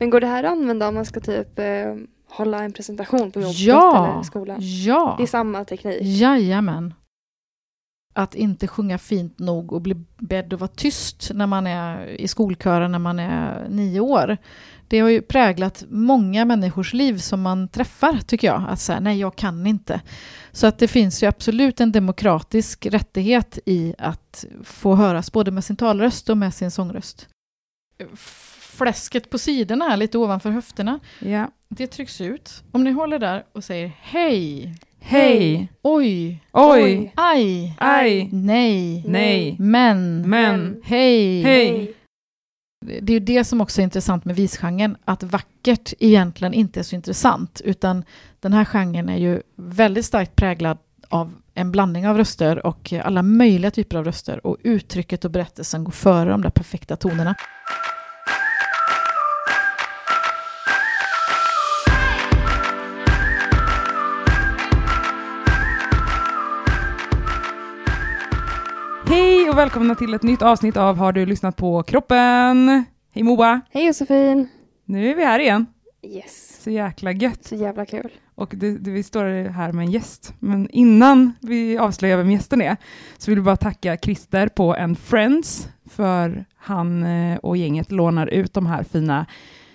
Men går det här att använda om man ska typ eh, hålla en presentation på jobbet Ja. eller skolan? Ja, Det är samma teknik. jajamän. Att inte sjunga fint nog och bli bedd att vara tyst när man är i skolkören när man är nio år. Det har ju präglat många människors liv som man träffar, tycker jag. Att säga nej, jag kan inte. Så att det finns ju absolut en demokratisk rättighet i att få höras både med sin talröst och med sin sångröst. Fläsket på sidorna, här, lite ovanför höfterna, Ja. det trycks ut. Om ni håller där och säger hej, Hej! oj, Oj! aj, Aj! nej, Nej! men, Men! hej. Hej! Det är ju det som också är intressant med visgenren, att vackert egentligen inte är så intressant, utan den här genren är ju väldigt starkt präglad av en blandning av röster och alla möjliga typer av röster och uttrycket och berättelsen går före de där perfekta tonerna. Hej och välkomna till ett nytt avsnitt av Har du lyssnat på kroppen? Hej Moa! Hej Josefin! Nu är vi här igen. Yes, Så jäkla gött. så jävla kul. Och det, det, vi står här med en gäst. Men innan vi avslöjar vem gästen är så vill vi bara tacka Christer på en Friends för han eh, och gänget lånar ut de här fina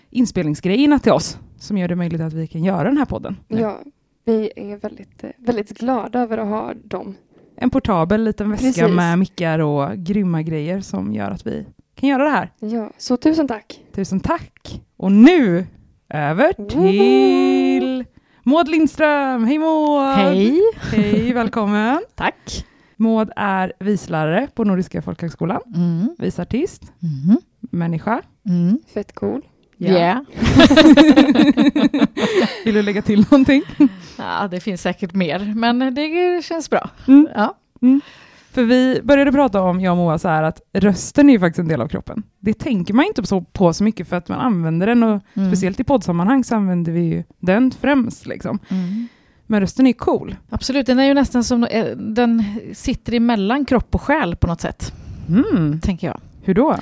inspelningsgrejerna till oss som gör det möjligt att vi kan göra den här podden. nu. Ja, vi är väldigt, eh, väldigt glada över att ha dem. En portabel liten väska Precis. med mickar och grymma grejer som gör att vi kan göra det här. Ja, så tusen tack. Tusen tack! Och nu över till Maud Lindström. Hej Maud! Hej! Hej, välkommen! Tack! Maud är vislärare på Nordiska folkhögskolan, Mm. visartist, Mhm. människa. Mm. Fett cool. Yeah. Vill du lägga till någonting? Ja, det finns säkert mer, men det känns bra. Mm. Ja. För vi började prata om, jag och Moa, så här att rösten är ju faktiskt en del av kroppen. Det tänker man inte så, på så mycket för att man använder den och Mm. speciellt i poddsammanhang så använder vi ju den främst. Liksom. Mm. Men rösten är cool. Absolut, den är ju nästan som, eh, den sitter emellan kropp och själ på något sätt, Mm. tänker jag. Hur då?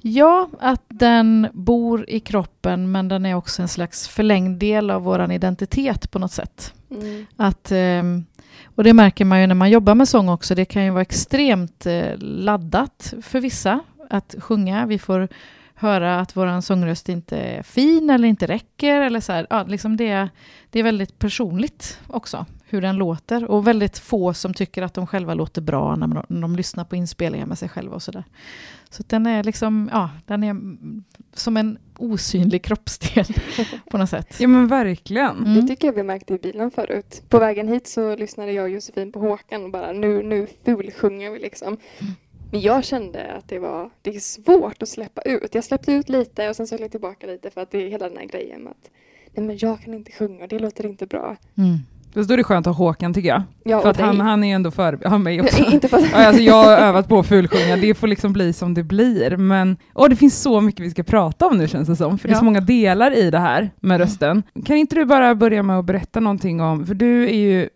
Ja, att den bor i kroppen, men den är också en slags förlängd del av vår identitet på något sätt. Mm. Att, ehm, och det märker man ju när man jobbar med sång också. Det kan ju vara extremt eh, laddat för vissa att sjunga. Vi får höra att vår sångröst inte är fin eller inte räcker. Eller så här. Ja, liksom det, det är väldigt personligt också, hur den låter. Och väldigt få som tycker att de själva låter bra när, man, när de lyssnar på inspelningar med sig själva och sådär. Så att den är liksom, ja, den är som en osynlig kroppsdel på något sätt. Ja men verkligen. Mm. Det tycker jag vi märkte i bilen förut. På vägen hit så lyssnade jag och Josefin på Håkan och bara nu, nu fulsjunger vi liksom. Mm. Men jag kände att det var det är svårt att släppa ut. Jag släppte ut lite och sen så höll jag tillbaka lite för att det är hela den här grejen med att nej men jag kan inte sjunga, det låter inte bra. Mm. Fast då är det skönt att ha Håkan tycker jag. Ja, för att han, dig. han är ju ändå för, ja mig också. inte för. Ja, alltså jag har övat på att fulsjunga, det får liksom bli som det blir. Men åh, det finns så mycket vi ska prata om nu känns det som, för det är så Ja. många delar i det här med rösten. Kan inte du bara börja med att berätta någonting om, för du är ju,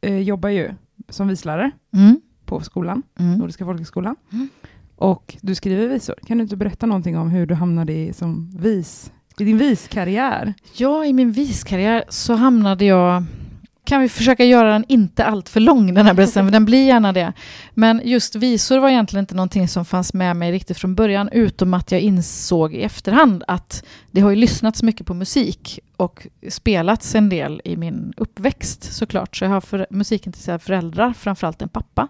eh, jobbar ju som vislärare Mm. på skolan, Mm. Nordiska folkhögskolan, Mm. och du skriver visor. Kan du inte berätta någonting om hur du hamnade i, som vis, i din viskarriär? Ja, i min viskarriär så hamnade jag... Kan vi försöka göra den inte allt för lång, den här berättelsen, för den blir gärna det. Men just visor var egentligen inte någonting som fanns med mig riktigt från början, utom att jag insåg i efterhand att det har ju lyssnats mycket på musik och spelats en del i min uppväxt såklart. Så jag har för, musikintresserade föräldrar, framförallt en pappa.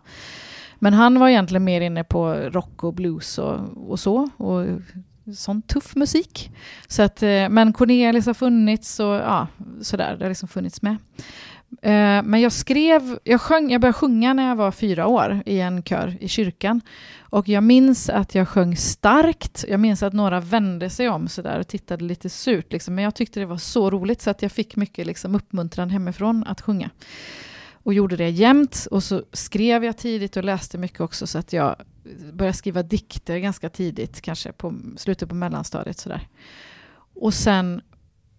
Men han var egentligen mer inne på rock och blues och, och så. Och sån tuff musik. Så att, eh, men Cornelis har funnits och ja, sådär, det har liksom funnits med. Eh, men jag skrev, jag, sjöng, jag började sjunga när jag var fyra år i en kör i kyrkan. Och jag minns att jag sjöng starkt. Jag minns att några vände sig om sådär och tittade lite surt. Liksom. Men jag tyckte det var så roligt så att jag fick mycket liksom, uppmuntran hemifrån att sjunga. Och gjorde det jämt. Och så skrev jag tidigt och läste mycket också så att jag började skriva dikter ganska tidigt, kanske på slutet på mellanstadiet. Sådär. Och sen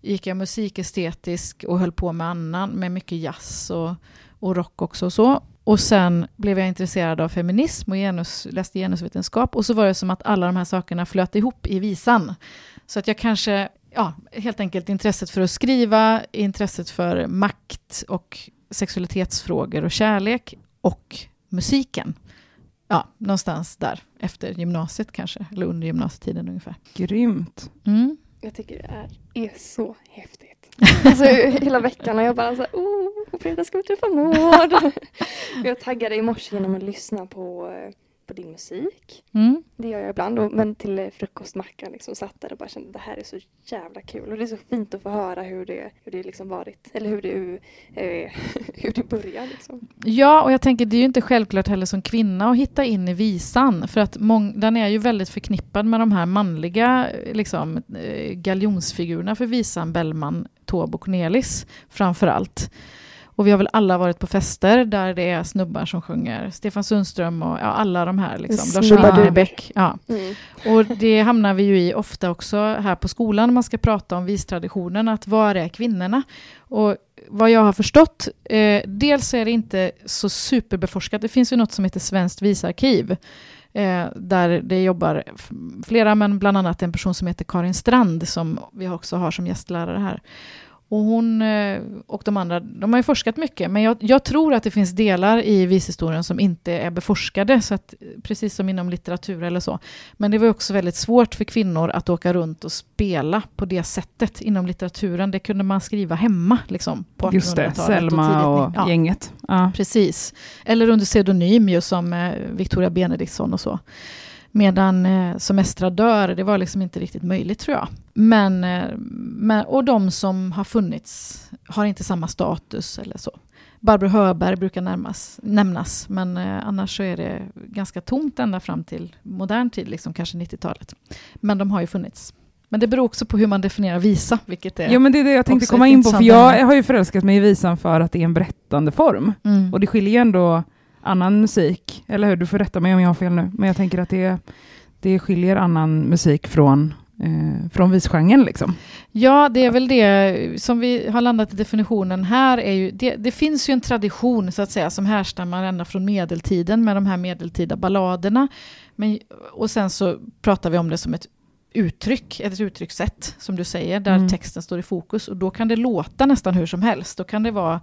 gick jag musikestetisk och höll på med annan, med mycket jazz och, och rock också och så. Och sen blev jag intresserad av feminism och genus, läste genusvetenskap och så var det som att alla de här sakerna flöt ihop i visan. Så att jag kanske ja, helt enkelt intresset för att skriva, intresset för makt och sexualitetsfrågor och kärlek och musiken. Ja, någonstans där efter gymnasiet kanske, eller under gymnasietiden ungefär. Grymt. Mm. Jag tycker det är, är så häftigt. Alltså hela veckan har jag bara så här, oh, på fredag ska vi träffa Maud. jag taggade i morse genom att lyssna på, eh, på din musik. Mm. Det gör jag ibland, och, men till eh, frukostmackan liksom satt där och bara kände att det här är så jävla kul. Och det är så fint att få höra hur det, hur det liksom varit, eller hur det, eh, hur det börjar liksom. Ja, och jag tänker det är ju inte självklart heller som kvinna att hitta in i visan, för att mång, den är ju väldigt förknippad med de här manliga liksom, eh, galjonsfigurerna för visan, Bellman, Taube och Cornelis framför allt. Och vi har väl alla varit på fester där det är snubbar som sjunger. Stefan Sundström och ja, alla de här. Liksom. Lars. Winnerbäck. Ja. Mm. Och det hamnar vi ju i ofta också här på skolan när man ska prata om vistraditionen, att var är kvinnorna? Och vad jag har förstått, eh, dels är det inte så superbeforskat, det finns ju något som heter Svenskt visarkiv, eh, där det jobbar flera, men bland annat en person som heter Karin Strand, som vi också har som gästlärare här. Och hon eh, och de andra, de har ju forskat mycket, men jag, jag tror att det finns delar i vishistorien som inte är beforskade, så att, precis som inom litteratur eller så. Men det var också väldigt svårt för kvinnor att åka runt och spela på det sättet inom litteraturen. Det kunde man skriva hemma liksom, på 1800-talet. Just det, och Selma och, ni- ja, gänget. Ja. Precis. Eller under pseudonym ju som eh, Victoria Benediktsson och så. Medan eh, som estradör, det var liksom inte riktigt möjligt tror jag. Men, eh, men, och de som har funnits har inte samma status eller så. Barbro Höberg brukar närmas, nämnas, men eh, annars så är det ganska tomt ända fram till modern tid, liksom kanske 90-talet. Men de har ju funnits. Men det beror också på hur man definierar visa, vilket är... Ja men det är det jag tänkte komma in på, för jag har ju förälskat mig i visan för att det är en berättande form. Mm. Och det skiljer ju ändå annan musik, eller hur? Du får rätta mig om jag har fel nu, men jag tänker att det, det skiljer annan musik från, eh, från visgenren liksom. Ja, det är väl det som vi har landat i definitionen här. Är ju, det, det finns ju en tradition så att säga som härstammar ända från medeltiden med de här medeltida balladerna. Men, och sen så pratar vi om det som ett uttryck, ett uttryckssätt som du säger, där Mm. texten står i fokus. Och då kan det låta nästan hur som helst. Då kan det vara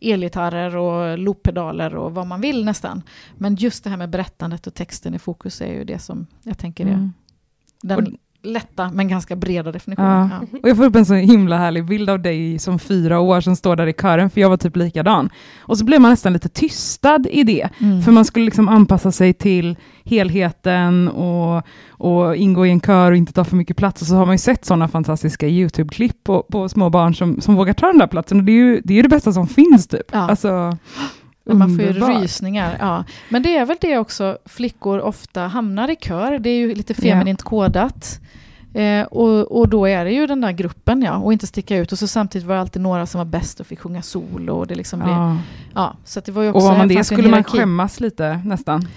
elgitarrer och looppedaler och vad man vill nästan. Men just det här med berättandet och texten i fokus är ju det som jag tänker är Mm. den lätta men ganska breda definitionen. Ja. Ja. Och jag får upp en så himla härlig bild av dig som fyra år som står där i kören, för jag var typ likadan. Och så blev man nästan lite tystad i det, Mm. för man skulle liksom anpassa sig till helheten och, och ingå i en kör och inte ta för mycket plats. Och så har man ju sett sådana fantastiska YouTube-klipp på, på små barn som, som vågar ta den där platsen. Och det är ju det, är ju det bästa som finns typ. Ja. Alltså, man får ju rysningar. Ja. Men det är väl det också, flickor ofta hamnar i kör. Det är ju lite feminint kodat. Eh, och, och då är det ju den där gruppen, ja, och inte sticka ut. Och så samtidigt var det alltid några som var bäst och fick sjunga solo. Och det liksom blev, ja. Ja. så att det var ju Och också, var man det skulle man skämmas lite nästan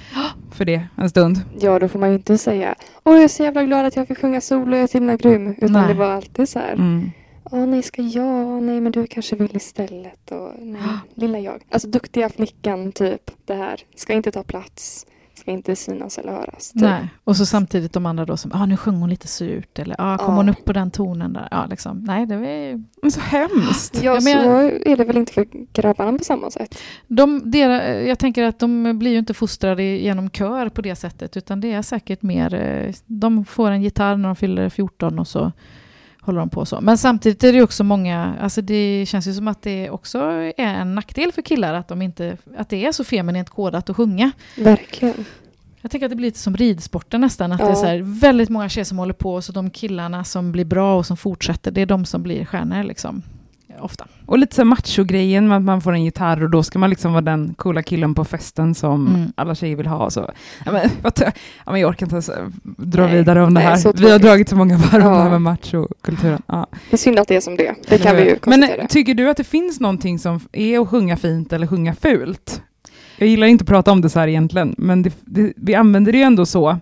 för det en stund. Ja, då får man ju inte säga Åh, jag är så jävla glad att jag fick sjunga solo, jag är så himla grym. Utan Nej. det var alltid så här. Mm. Åh nej, ska jag? Nej, men du kanske vill istället. Och, nej, lilla jag. Alltså duktiga flickan, typ. Det här. Ska inte ta plats. Ska inte synas eller höras. Typ. Nej. Och så samtidigt de andra då som, ah, nu sjöng hon lite surt. Eller, ah, kom Ja. hon upp på den tonen där? Ja, liksom. Nej, det var ju Men så hemskt. Ja, Ja, så jag- är det väl inte för grabbarna på samma sätt. De, dera, jag tänker att de blir ju inte fostrade genom kör på det sättet, utan det är säkert mer, eh, de får en gitarr när de fyller 14 och så håller de på så. Men samtidigt är det också många, alltså det känns ju som att det också är en nackdel för killar att, de inte, att det är så feminint kodat att sjunga. Verkligen. Jag tänker att det blir lite som ridsporten nästan, att det är Ja. så här, väldigt många tjejer som håller på, och så de killarna som blir bra och som fortsätter, det är de som blir stjärnor liksom. Ofta. Och lite så macho-grejen med att man får en gitarr och då ska man liksom vara den coola killen på festen som Mm. alla tjejer vill ha. Så, ja, men, vad ja, men jag orkar inte ens äh, dra Nej, vidare om det här. Vi har dragit så många varv om Ja. det här med macho-kulturen. Ja. Det är synd att det är som det. Det kan vi ju Men konstatera. äh, tycker du att det finns någonting som är att sjunga fint eller sjunga fult? Jag gillar inte att prata om det så här egentligen, men det, det, vi använder det ju ändå så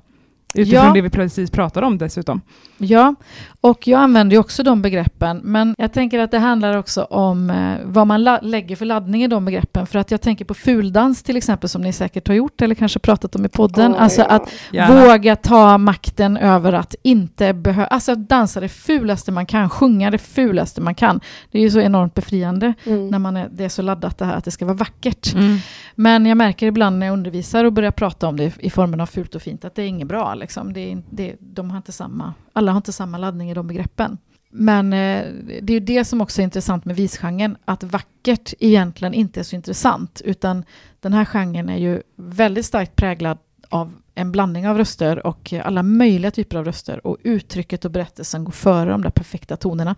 Utifrån Ja. det vi precis pratade om dessutom. Ja, och jag använder ju också de begreppen, men jag tänker att det handlar också om eh, vad man lägger för laddning i de begreppen. För att jag tänker på fuldans till exempel, som ni säkert har gjort eller kanske pratat om i podden. Oj, alltså ja. att Gärna. våga ta makten över att inte behöva, alltså dansa det fulaste man kan, sjunga det fulaste man kan. Det är ju så enormt befriande Mm. när man är, det är så laddat det här att det ska vara vackert. Mm. Men jag märker ibland när jag undervisar och börjar prata om det i- i formen av fult och fint att det är inget bra. Liksom. Det är, det, de har inte samma, alla har inte samma laddning i de begreppen. Men eh, det är ju det som också är intressant med visgenren, att vackert egentligen inte är så intressant, utan den här genren är ju väldigt starkt präglad av en blandning av röster och alla möjliga typer av röster och uttrycket och berättelsen går före de där perfekta tonerna.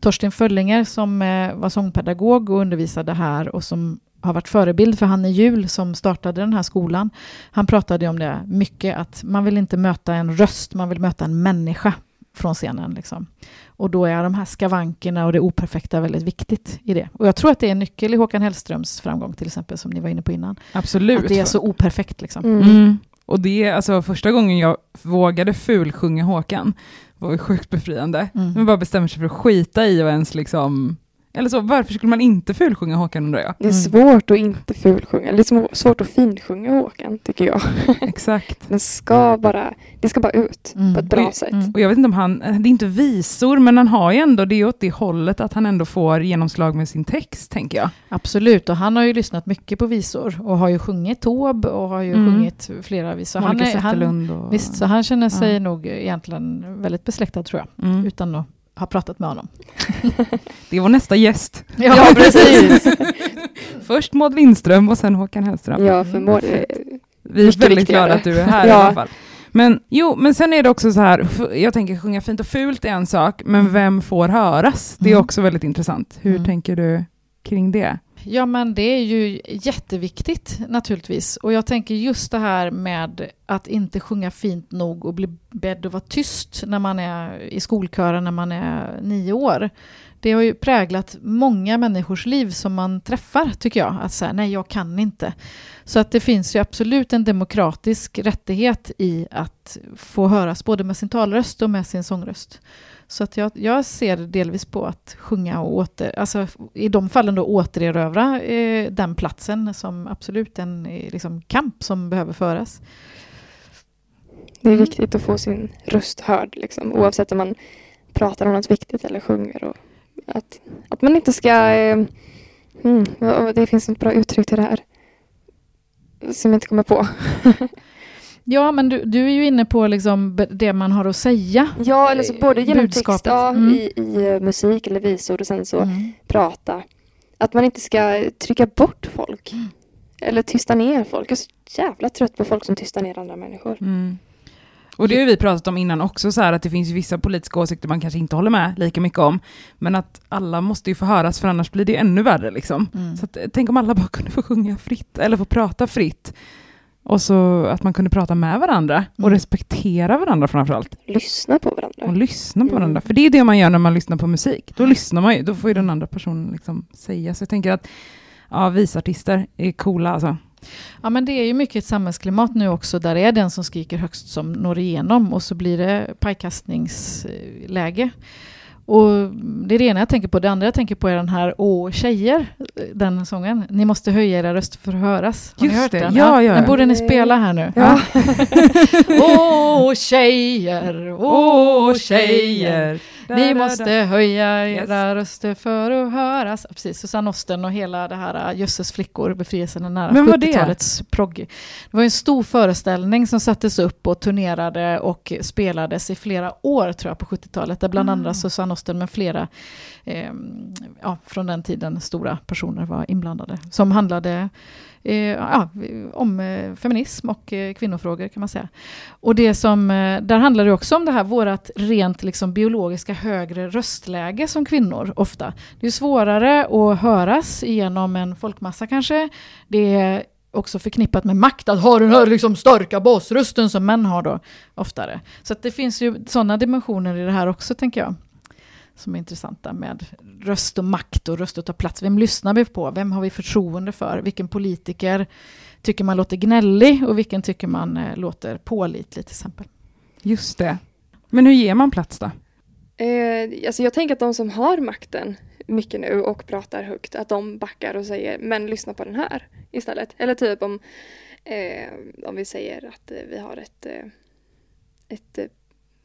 Torsten Föllinger som eh, var sångpedagog och undervisade här och som har varit förebild för Hanne Jul som startade den här skolan. Han pratade ju om det mycket, att man vill inte möta en röst, man vill möta en människa från scenen. Liksom. Och då är de här skavankerna och det operfekta väldigt viktigt i det. Och jag tror att det är en nyckel i Håkan Hellströms framgång till exempel, som ni var inne på innan. Absolut. Att det är så operfekt liksom. Mm. Mm. Och det är alltså första gången jag vågade fulsjunga Håkan var ju sjukt befriande. Mm. Man bara bestämmer sig för att skita i och ens liksom, eller så, varför skulle man inte fulsjunga Håkan undrar jag? Det är Mm. svårt att inte fulsjunga, liksom svårt att finsjunga Håkan tycker jag. Exakt. Den ska bara, det ska bara ut Mm. på ett bra Oj. sätt. Mm. Och jag vet inte om han, det är inte visor, men han har ju ändå det åt det hållet att han ändå får genomslag med sin text, tänker jag. Absolut, och han har ju lyssnat mycket på visor och har ju sjungit Taube och har ju Mm. sjungit flera visor. Han Monica är, han, och... visst, så han känner sig Ja. nog egentligen väldigt besläktad tror jag, Mm. utan att ha pratat med honom. Det är vår nästa gäst. Ja, precis. Först Maud Lindström och sen Håkan Hellström. Ja, för eh, Vi är väldigt viktigare. glada att du är här i Ja. alla fall. Men jo, men sen är det också så här, jag tänker sjunga fint och fult är en sak, men Mm. vem får höras? Det är Mm. också väldigt intressant. Hur Mm. tänker du kring det? Ja, men det är ju jätteviktigt naturligtvis. Och jag tänker just det här med att inte sjunga fint nog och bli bedd att vara tyst när man är i skolkören när man är nio år. Det har ju präglat många människors liv som man träffar, tycker jag. Att säga nej, jag kan inte. Så att det finns ju absolut en demokratisk rättighet i att få höras både med sin talröst och med sin sångröst. Så att jag, jag ser delvis på att sjunga och åter, alltså i de fallen då återerövra eh, den platsen som absolut en eh, liksom, kamp som behöver föras. det är Mm. viktigt att få sin röst hörd, liksom, oavsett om man pratar om något viktigt eller sjunger. Och att, att man inte ska... Eh, mm, det finns ett bra uttryck till det här. Som jag inte kommer på. Ja, men du, du är ju inne på liksom det man har att säga. Ja, eller så både genom text, Budskapet. ja, Mm. i, i eh, musik eller visor och sen så Mm. prata. Att man inte ska trycka bort folk. Mm. Eller tysta ner folk. Jag är så jävla trött på folk som tystar ner andra människor. Mm. Och det har vi pratat om innan också, så här, att det finns vissa politiska åsikter man kanske inte håller med lika mycket om, men att alla måste ju få höras, för annars blir det ännu värre. Liksom. Mm. Så att, eh, tänk om alla bara kunde få sjunga fritt, eller få prata fritt. Och så att man kunde prata med varandra och Mm. respektera varandra framförallt. Lyssna på varandra. Och lyssna på Mm. varandra. För det är det man gör när man lyssnar på musik. Då lyssnar man ju, då får ju den andra personen liksom säga. Så jag tänker att ja, visartister är coola alltså. Ja, men det är ju mycket ett samhällsklimat nu också där det är den som skriker högst som når igenom och så blir det pajkastningsläge. Och det är det ena jag tänker på. Det andra jag tänker på är den här Åh tjejer, den sången. Ni måste höja era röster för att höras. Har Just ni hört det. den? Ja, ja, Den borde ni spela här nu. Ja. Åh tjejer, åh tjejer. Ni måste höja Yes. era röster för att höras. Ja, precis, Susanne Osten och hela det här äh, Jösses flickor, befrielsen är nära. Men vad det? 70-talets progg. Det var en stor föreställning som sattes upp och turnerade och spelades i flera år tror jag på 70-talet. Där bland Ah. andra Susanne Osten med flera eh, ja, från den tiden stora personer var inblandade. Som handlade eh, ja, om eh, feminism och eh, kvinnofrågor kan man säga. Och det som, eh, där handlar det också om det här vårat rent liksom biologiska högre röstläge som kvinnor ofta. Det är svårare att höras genom en folkmassa kanske. Det är också förknippat med makt att ha den här liksom starka basrösten som män har då oftare. Så att det finns ju sådana dimensioner i det här också tänker jag. Som är intressanta med röst och makt och röst att ta plats. Vem lyssnar vi på? Vem har vi förtroende för? Vilken politiker tycker man låter gnällig och vilken tycker man eh, låter pålitlig till exempel. Just det. Men hur ger man plats då? Eh, alltså jag tänker att de som har makten mycket nu och pratar högt, att de backar och säger men lyssna på den här istället. Eller typ om, eh, om vi säger att eh, vi har ett, eh, ett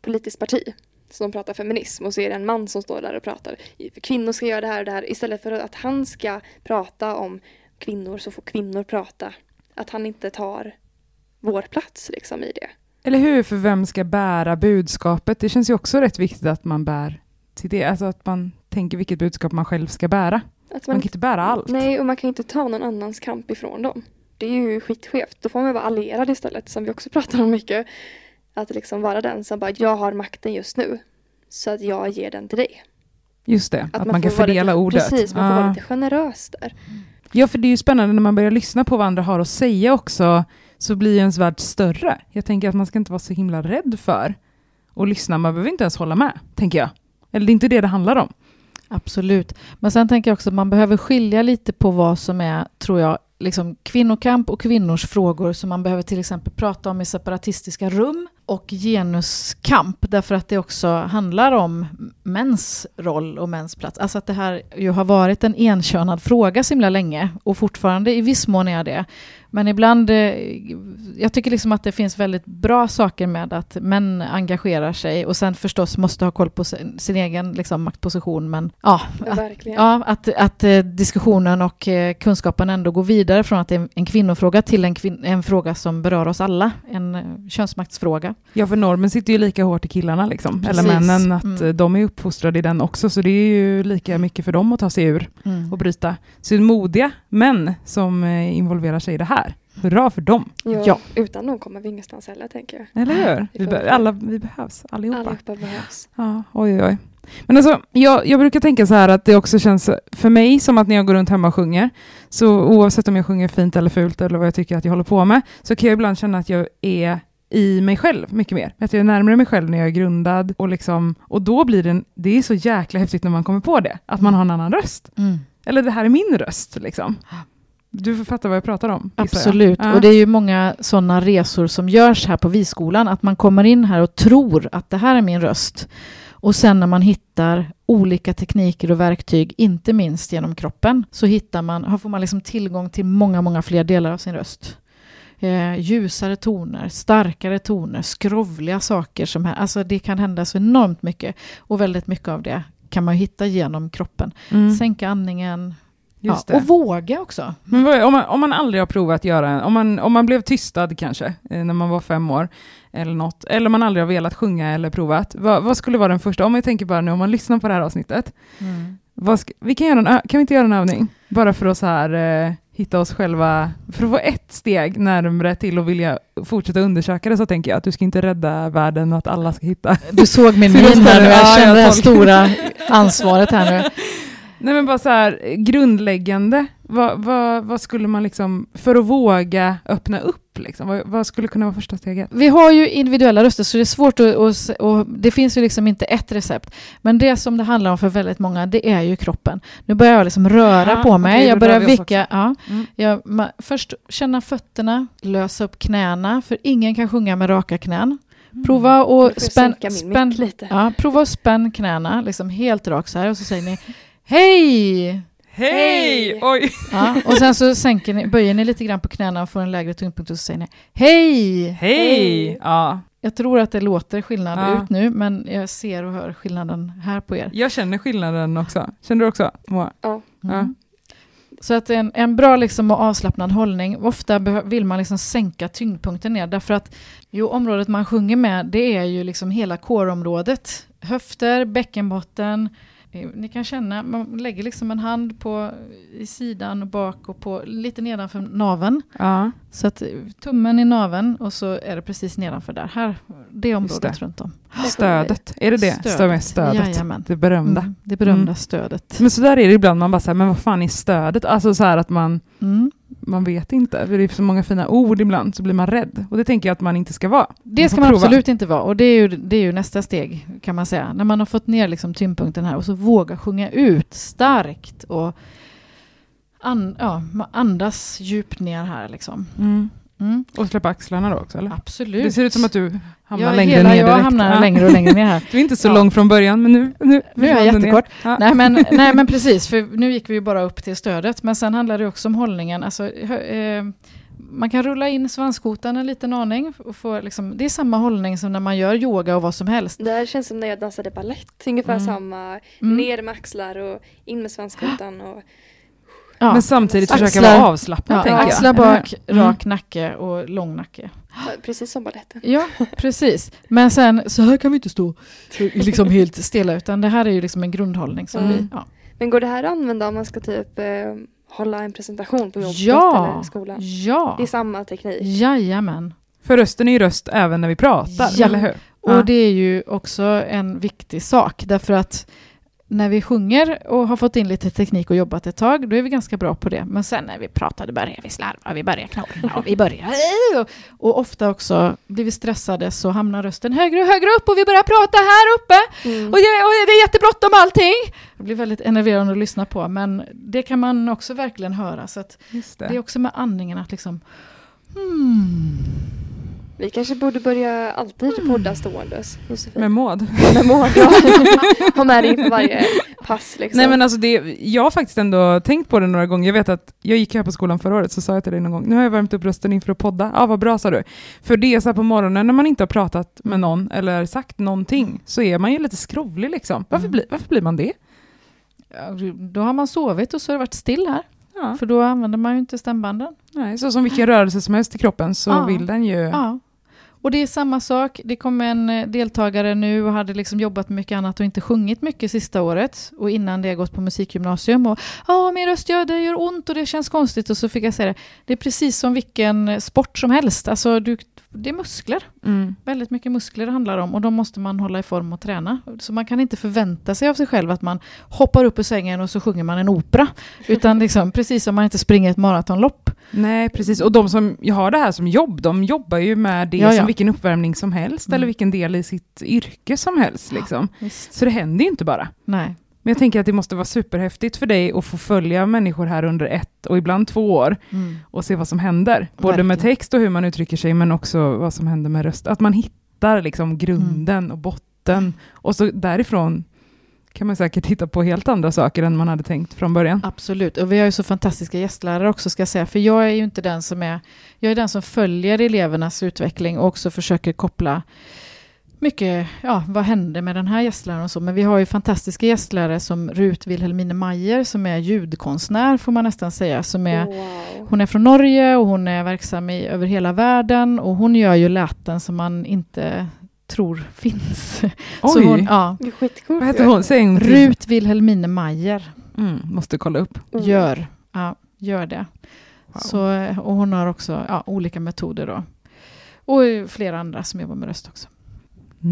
politiskt parti som pratar feminism och så är det en man som står där och pratar kvinnor ska göra det här och det här istället för att han ska prata om kvinnor så får kvinnor prata. Att han inte tar vår plats liksom i det. Eller hur? För vem ska bära budskapet? Det känns ju också rätt viktigt att man bär till det. Alltså att man tänker vilket budskap man själv ska bära. Att Man kan inte bära allt. Nej, och man kan inte ta någon annans kamp ifrån dem. Det är ju skitskevt. Då får man vara allierad istället, som vi också pratar om mycket. Att liksom vara den som bara, jag har makten just nu. Så att jag ger den till dig. Just det, att, man, kan får vara fördela lite, ordet. Precis, man får vara lite generös där. Ja, för det är ju spännande när man börjar lyssna på vad andra har att säga också, så blir ju ens värld större. Jag tänker att man ska inte vara så himla rädd för att lyssna. Man behöver inte ens hålla med, tänker jag. Eller det är inte det det handlar om. Absolut. Men sen tänker jag också att man behöver skilja lite på vad som är, tror jag, liksom kvinnokamp och kvinnors frågor som man behöver till exempel prata om i separatistiska rum och genuskamp därför att det också handlar om mäns roll och mäns plats. Alltså att det här ju har varit en enkönad fråga så himla länge och fortfarande i viss mån är det. Men ibland, eh, jag tycker liksom att det finns väldigt bra saker med att män engagerar sig och sen förstås måste ha koll på sin, sin egen liksom, maktposition. Men ja, Ja, att, ja, att, att eh, diskussionen och eh, kunskapen ändå går vidare från att det är en kvinnofråga till en, kvin- en fråga som berör oss alla, en könsmaktsfråga. Ja, för normen sitter ju lika hårt i killarna, liksom. eller männen, att Mm. eh, de är uppfostrade i den också, så det är ju lika mycket för dem att ta sig ur Mm. och bryta. Så det är modiga män som eh, involverar sig i det här. Hurra för dem, Ja, Ja. Utan dem kommer vi ingenstans heller, tänker jag. eller hur? Vi, be- alla, vi behövs, allihopa. Allihopa behövs. Ja, oj, oj, oj. Men alltså, jag, jag brukar tänka så här att det också känns för mig som att när jag går runt hemma och sjunger, så oavsett om jag sjunger fint eller fult eller vad jag tycker att jag håller på med, så kan jag ibland känna att jag är i mig själv mycket mer. Att jag är närmare mig själv när jag är grundad och, liksom, och då blir det, en, det är så jäkla häftigt när man kommer på det, att man har en annan röst. Mm. Eller det här är min röst liksom. Du får fatta vad jag pratar om. Absolut, Ja. och det är ju många sådana resor som görs här på Viskolan, att man kommer in här och tror att det här är min röst. Och sen när man hittar olika tekniker och verktyg, inte minst genom kroppen, så hittar man, får man liksom tillgång till många, många fler delar av sin röst. Eh, ljusare toner, starkare toner, skrovliga saker som. Alltså det kan hända så enormt mycket. Och väldigt mycket av det kan man hitta genom kroppen. Mm, Sänka andningen. Ja, och våga också. Men vad, om, man, om man aldrig har provat göra en, om man, om man blev tystad kanske, eh, när man var fem år, eller något, eller man aldrig har velat sjunga eller provat, vad, vad skulle vara den första, om jag tänker bara nu, om man lyssnar på det här avsnittet, vad ska, vi kan, göra en, kan vi inte göra en övning? Bara för att så här, eh, hitta oss själva, för att få ett steg närmare till att vilja fortsätta undersöka det, så tänker jag att du ska inte rädda världen och att alla ska hitta. Du såg min min här nu, jag ja, kände det här stora ansvaret här nu. Nej men bara så här grundläggande, vad, vad, vad skulle man liksom, för att våga öppna upp, liksom, vad, vad skulle kunna vara första steget? Vi har ju individuella röster så det är svårt att, se- och det finns ju liksom inte ett recept. Men det som det handlar om för väldigt många det är ju kroppen. Nu börjar jag liksom röra Ja, på mig, då jag börjar vicka. Ja, Mm. jag, ma, först känna fötterna, lösa upp knäna för ingen kan sjunga med raka knän. Prova Nu får och spänn, spänn, ja, prova spänn knäna liksom helt rakt så här och så säger ni Hej! Hej! Oj! Ja, och sen så sänker ni, böjer ni lite grann på knäna och får en lägre tyngdpunkt och så säger ni Hej! Hej! Ja, Jag tror att det låter skillnad Ja. ut nu, men jag ser och hör skillnaden här på er. jag känner skillnaden också. Känner du också? Moa? Ja. Mm. Så att en, en bra liksom och avslappnad hållning, ofta vill man liksom sänka tyngdpunkten ner, därför att jo, området man sjunger med, det är ju liksom hela core-området. Höfter, bäckenbotten, ni kan känna, man lägger liksom en hand på i sidan och bak och på lite nedanför naveln. Ja. Så att eh, tummen i naveln och så är det precis nedanför där. Här, det området det. runt om. Stödet, är det det? Stödet. Stödet. stödet. Jajamän. Det berömda. Mm, det berömda Mm. stödet. Men så där är det ibland, man bara säger men vad fan är stödet? Alltså så här att man, Mm. man vet inte. För det är så många fina ord ibland, så blir man rädd. Och det tänker jag att man inte ska vara. Det ska man prova. absolut inte vara och det är, ju, det är ju nästa steg kan man säga. När man har fått ner liksom tyngdpunkten här och så våga sjunga ut starkt och an, ja, andas djupt ner här liksom. Mm. Mm. Och släppa axlarna då också eller? Absolut. Det ser ut som att du hamnar ja, längre hela ner jag direkt. hamnar Ja. längre och längre ner här. Du är inte så Ja. lång från början men nu... Nu, Nu är jag jättekort. Ja. Nej men, nej men precis, för nu gick vi ju bara upp till stödet. Men sen handlar det också om hållningen. Alltså, eh, man kan rulla in svanskotan en liten aning. Och få, liksom, det är samma hållning som när man gör yoga och vad som helst. Det här känns som när jag dansade ballett. Ungefär Mm. samma. Mm. Ner med axlar och in med svanskotan. Och, Ja. Men samtidigt Axlar. försöka vara avslappnad Ja, tänker jag. axlar bak, Mm. rak nacke och lång nacke. precis som baletten. Ja, precis. Men sen, så här kan vi inte stå liksom helt stela, utan det här är ju liksom en grundhållning som Mm. vi... Ja. Men går det här att använda om man ska typ eh, hålla en presentation på jobbet Ja. eller skolan? ja. Det är samma teknik. Jajamän. För rösten är ju röst även när vi pratar, Ja. eller hur? Och Ja. det är ju också en viktig sak, därför att när vi sjunger och har fått in lite teknik och jobbat ett tag, då är vi ganska bra på det. Men sen när vi pratar, då börjar vi slarva, vi börjar knorra och vi börjar... Och, ofta också blir vi stressade så hamnar rösten högre och högre upp och vi börjar prata här uppe. Mm. Och det, och det är jättebråttom allting. Det blir väldigt enerverande att lyssna på, men det kan man också verkligen höra. Så Just det är det. också med andningen att liksom... Hmm. Vi kanske borde börja alltid podda ståendes, Josefin. Med Maud. Med Maud, ja. Ha med dig på varje pass liksom. Nej men alltså det, jag har faktiskt ändå tänkt på det några gånger. Jag vet att jag gick här på skolan förra året så sa jag till dig någon gång, nu har jag värmt upp rösten inför att podda. Ja vad bra sa du. För det är så här på morgonen när man inte har pratat med någon eller sagt någonting så är man ju lite skrovlig liksom. Varför, Mm. blir, varför blir man det? Ja, Då har man sovit och så har det varit still här. Ja, För då använder man ju inte stämbanden. nej, så som vilken rörelse som helst i kroppen så Ja. vill den ju... Ja. Och det är samma sak. Det kom en eh, deltagare nu och hade liksom jobbat med mycket annat och inte sjungit mycket sista året. Och innan det gått på musikgymnasium. Och ja, min röst gör, det gör ont och det känns konstigt. Och så fick jag säga det. Det är precis som vilken sport som helst. Alltså, du, det är muskler. Mm. Väldigt mycket muskler det handlar om och då måste man hålla i form och träna. Så man kan inte förvänta sig av sig själv att man hoppar upp ur sängen och så sjunger man en opera. Utan liksom, precis som man inte springer ett maratonlopp. Nej, precis. Och de som har det här som jobb, de jobbar ju med det Ja, ja. som vilken uppvärmning som helst Mm. eller vilken del i sitt yrke som helst. Liksom. Visst. Så det händer ju inte bara. Nej. Men jag tänker att det måste vara superhäftigt för dig att få följa människor här under ett och ibland två år Mm. och se vad som händer. Både med Verkligen. text och hur man uttrycker sig men också vad som händer med röst. Att man hittar liksom grunden och botten och så därifrån kan man säkert hitta på helt andra saker än man hade tänkt från början. Absolut, och vi har ju så fantastiska gästlärare också ska jag säga, för jag är ju inte den som är, jag är den som följer elevernas utveckling och också försöker koppla mycket, ja, vad hände med den här gästläraren och så, men vi har ju fantastiska gästlärare som Rut Wilhelmine Mayer som är ljudkonstnär får man nästan säga, som är Wow. hon är från Norge och hon är verksam i, över hela världen och hon gör ju läten som man inte tror finns. Så Oj, hon, ja, Det är skitcoolt. vad heter hon? Säg. Rut Wilhelmine Mayer Mm, måste kolla upp. Oh. gör, ja, gör det. Wow. Så, eh, och hon har också ja, olika metoder då. Och flera andra som jobbar med röst också.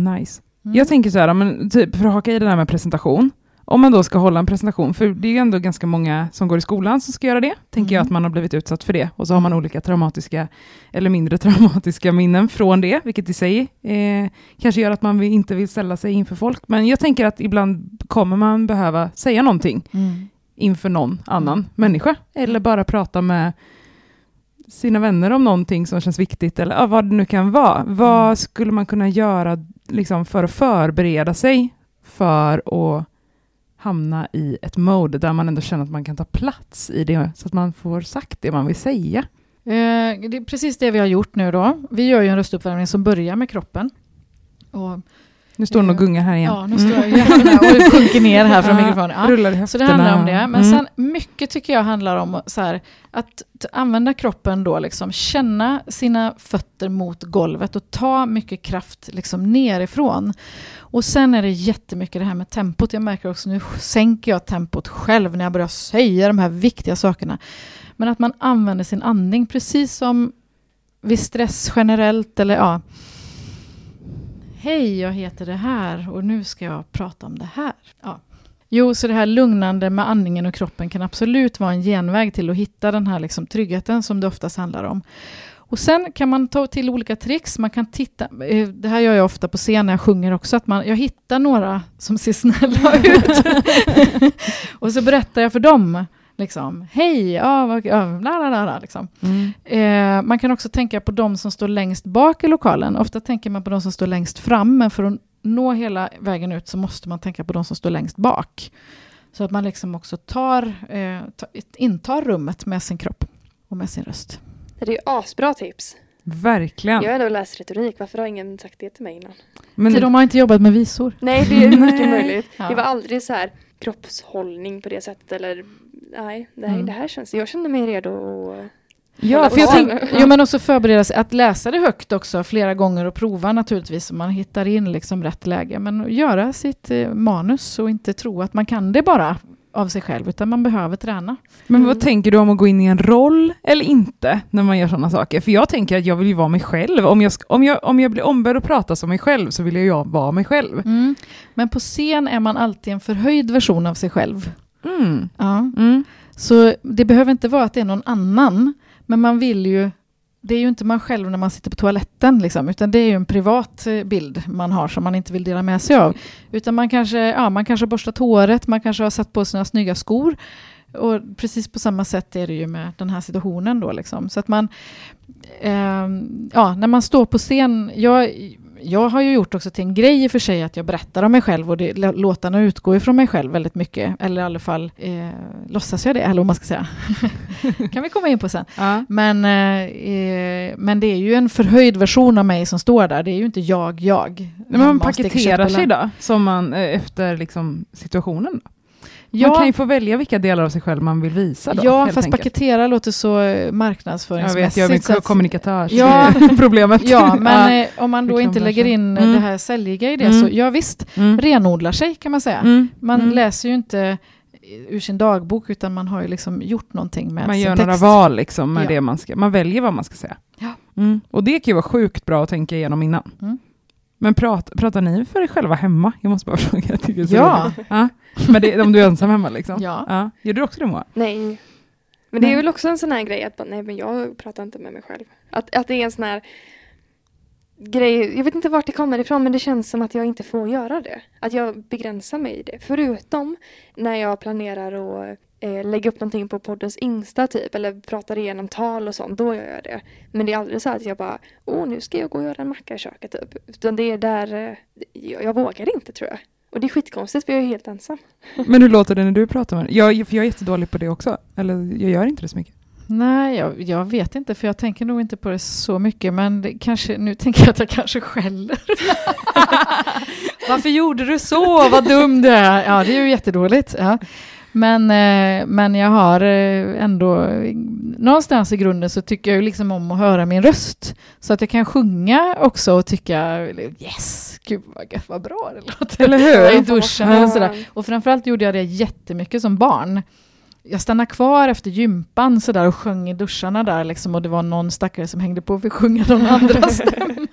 Nice. Mm. Jag tänker så här, men typ för att haka i det där med presentation. Om man då ska hålla en presentation, för det är ju ändå ganska många som går i skolan som ska göra det, tänker jag Mm. att man har blivit utsatt för det. Och så har man olika traumatiska eller mindre traumatiska minnen från det, vilket i sig eh, kanske gör att man inte vill ställa sig inför folk. Men jag tänker att ibland kommer man behöva säga någonting Mm. inför någon annan Mm. människa, eller bara prata med sina vänner om någonting som känns viktigt, eller vad det nu kan vara. Vad Mm. skulle man kunna göra liksom, för att förbereda sig för att hamna i ett mode där man ändå känner att man kan ta plats i det, så att man får sagt det man vill säga? Eh, det är precis det vi har gjort nu då. Vi gör ju en röstuppvärmning som börjar med kroppen. Och, nu står hon och Eh, gungar här igen. ja, nu står jag jättena och sjunker ner här från mikrofonen. Ja. Rullar i Så höfterna. det handlar om det. Men Mm. sen mycket tycker jag handlar om så här, att använda kroppen då, liksom, känna sina fötter mot golvet och ta mycket kraft liksom, nerifrån. Och sen är det jättemycket det här med tempot. Jag märker också nu sänker jag tempot själv när jag börjar säga de här viktiga sakerna. Men att man använder sin andning precis som vid stress generellt eller ja. Hej, jag heter det här och nu ska jag prata om det här. Ja. Jo, så det här lugnande med andningen och kroppen kan absolut vara en genväg till att hitta den här liksom tryggheten som det oftast handlar om. Och sen kan man ta till olika tricks. Man kan titta, eh, det här gör jag ofta på scen när jag sjunger också, att man, jag hittar några som ser snälla ut. och så berättar jag för dem Liksom, hej, ja, vad- ja, la, la, la, la, liksom. Mm. Eh, man kan också tänka på de som står längst bak i lokalen. Ofta tänker man på de som står längst fram, men för att nå hela vägen ut så måste man tänka på de som står längst bak. Så att man liksom också tar, eh, ta, intar rummet med sin kropp och med sin röst. Det är ju asbra tips. Verkligen. Jag har ändå läst retorik, varför har ingen sagt det till mig innan? Men, För de har inte jobbat med visor. Nej, det är mycket möjligt. Ja. Det var aldrig så här kroppshållning på det sättet eller nej, det, här, Mm. det här känns, jag kände mig redo att ja, För jag Ja. tänk, jo, men också förbereda sig att läsa det högt också flera gånger och prova naturligtvis så man hittar in liksom rätt läge. Men göra sitt eh, manus och inte tro att man kan det bara av sig själv utan man behöver träna. Men vad Mm. tänker du om att gå in i en roll eller inte när man gör sådana saker? För jag tänker att jag vill ju vara mig själv. Om jag, om jag, om jag blir ombedd att prata som mig själv så vill jag ju vara mig själv. Mm. Men på scen är man alltid en förhöjd version av sig själv. Mm. Ja. Mm. Så det behöver inte vara att det är någon annan, men man vill ju det är ju inte man själv när man sitter på toaletten, liksom, utan det är ju en privat eh, bild man har som man inte vill dela med sig av. Utan man kanske, ja, man kanske har borstat håret, man kanske har satt på sina snygga skor. Och precis på samma sätt är det ju med den här situationen då. Liksom. Så att man, ehm, ja, när man står på scen, jag, jag har ju gjort också till en grej i och för sig att jag berättar om mig själv och det, lå- låtarna utgår ifrån mig själv väldigt mycket. Eller i alla fall eh, låtsas jag det, eller vad man ska säga. kan vi komma in på sen. Ja. Men, eh, eh, men det är ju en förhöjd version av mig som står där. Det är ju inte jag, jag. Men man paketerar sig då, som man, eh, efter liksom, situationen. Då. Ja, Man kan ju få välja vilka delar av sig själv man vill visa. Då, ja fast enkelt. paketera låter så eh, Jag marknadsföringsmässigt. vet, jag är kommunikatörsproblemet. Ja, ja, men eh, om man då inte lägger in eh, Mm. det här säljiga i det Mm. så ja visst, mm. renodlar sig kan man säga. Mm. Man Mm. läser ju inte ur sin dagbok utan man har ju liksom gjort någonting med Man sin gör text. några val liksom med Ja. det man ska, man väljer vad man ska säga. Ja. Mm. Och det kan ju vara sjukt bra att tänka igenom innan. Men prat, pratar ni för er själva hemma? Jag måste bara fråga. Jag tycker Ja. ja. Men det, om du är ensam hemma liksom? Ja. Gör du också det Moa? Nej. Men det är Nej. väl också en sån här grej att nej men jag pratar inte med mig själv. Att, att det är en sån här grej, jag vet inte vart det kommer ifrån men det känns som att jag inte får göra det. Att jag begränsar mig i det. Förutom när jag planerar att eh, lägga upp någonting på poddens Insta typ eller pratar igenom tal och sånt, då gör jag det. Men det är aldrig så att jag bara, åh nu ska jag gå och göra en macka i köket typ. Utan det är där, eh, jag, jag vågar inte tror jag. Och det är skitkonstigt för jag är helt ensam. Men hur låter det när du pratar med jag, För jag är jättedålig på det också. Eller jag gör inte det så mycket. Nej, jag, jag vet inte för jag tänker nog inte på det så mycket men det kanske, nu tänker jag att jag kanske skäller. Varför gjorde du så? Vad dum du är. Ja, det är ju jättedåligt. Ja. Men, eh, men jag har eh, ändå, någonstans i grunden så tycker jag liksom om att höra min röst. Så att jag kan sjunga också och tycka yes, gud vad, gött, vad bra det låter. Eller hur? I duschen eller sådär. Och framförallt gjorde jag det jättemycket som barn. Jag stannade kvar efter gympan så där och sjöng i duscharna där liksom, och det var någon stackare som hängde på och fick sjunga de andra stämmorna.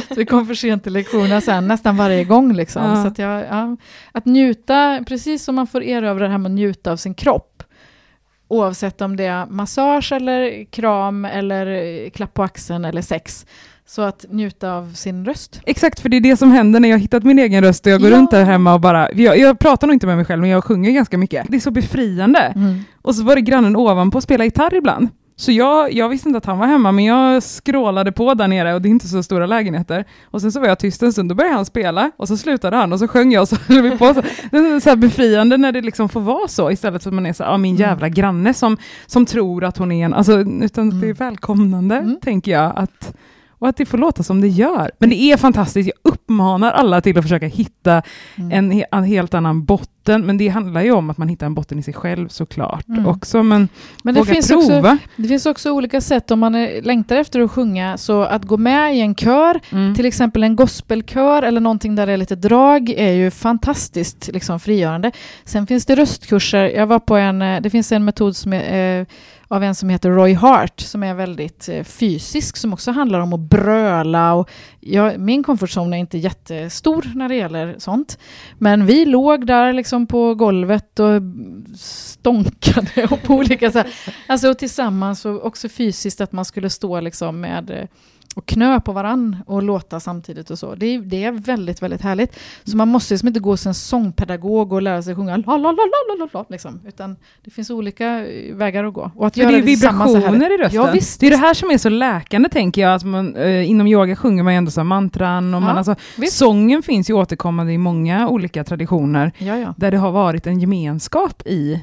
så vi kom för sent till lektionerna sen nästan varje gång. Liksom. Ja. Så att, jag, ja, att njuta, precis som man får erövra det här med att njuta av sin kropp. Oavsett om det är massage eller kram eller klapp på axeln eller sex. Så att njuta av sin röst. Exakt, för det är det som händer när jag hittat min egen röst och jag går Ja. runt där hemma och bara, jag, jag pratar nog inte med mig själv men jag sjunger ganska mycket. Det är så befriande. Mm. Och så var det grannen ovanpå och spela gitarr ibland. Så jag, jag visste inte att han var hemma, men jag skrålade på där nere och det är inte så stora lägenheter. Och sen så var jag tyst en stund, då började han spela och så slutade han och så sjöng jag och så höll vi på. Så, det är så befriande när det liksom får vara så istället för att man är så ah, min Mm. jävla granne som, som tror att hon är en, alltså, utan det är Mm. välkomnande, Mm. tänker jag. Att, och att det får låta som det gör. Men det är fantastiskt, jag uppmanar alla till att försöka hitta Mm. en, he- en helt annan botten, men det handlar ju om att man hittar en botten i sig själv såklart Mm. också, men, Men det finns, prova. också, det finns också olika sätt om man är, längtar efter att sjunga. Så att gå med i en kör, Mm. till exempel en gospelkör eller någonting där det är lite drag är ju fantastiskt liksom, frigörande. Sen finns det röstkurser. Jag var på en, eh, det finns en metod som är, eh, av en som heter Roy Hart som är väldigt eh, fysisk som också handlar om att bröla. Och jag, min komfortzon är inte jättestor när det gäller sånt. Men vi låg där liksom på golvet och stånkade och på olika sätt. Alltså och tillsammans och också fysiskt att man skulle stå liksom med eh, och knö på varann och låta samtidigt och så. Det är, det är väldigt, väldigt härligt. Så man måste liksom inte gå som en sångpedagog och lära sig sjunga la, la, la, la, liksom. Utan det finns olika eh, vägar att gå. Och att För det är göra vibrationer i rösten. Ja, visst, det är det här som är så läkande tänker jag. Att man, eh, inom yoga sjunger man ju ändå så mantran. Och man, Ja, alltså, visst. sången finns ju återkommande i många olika traditioner. Ja, ja. Där det har varit en gemenskap i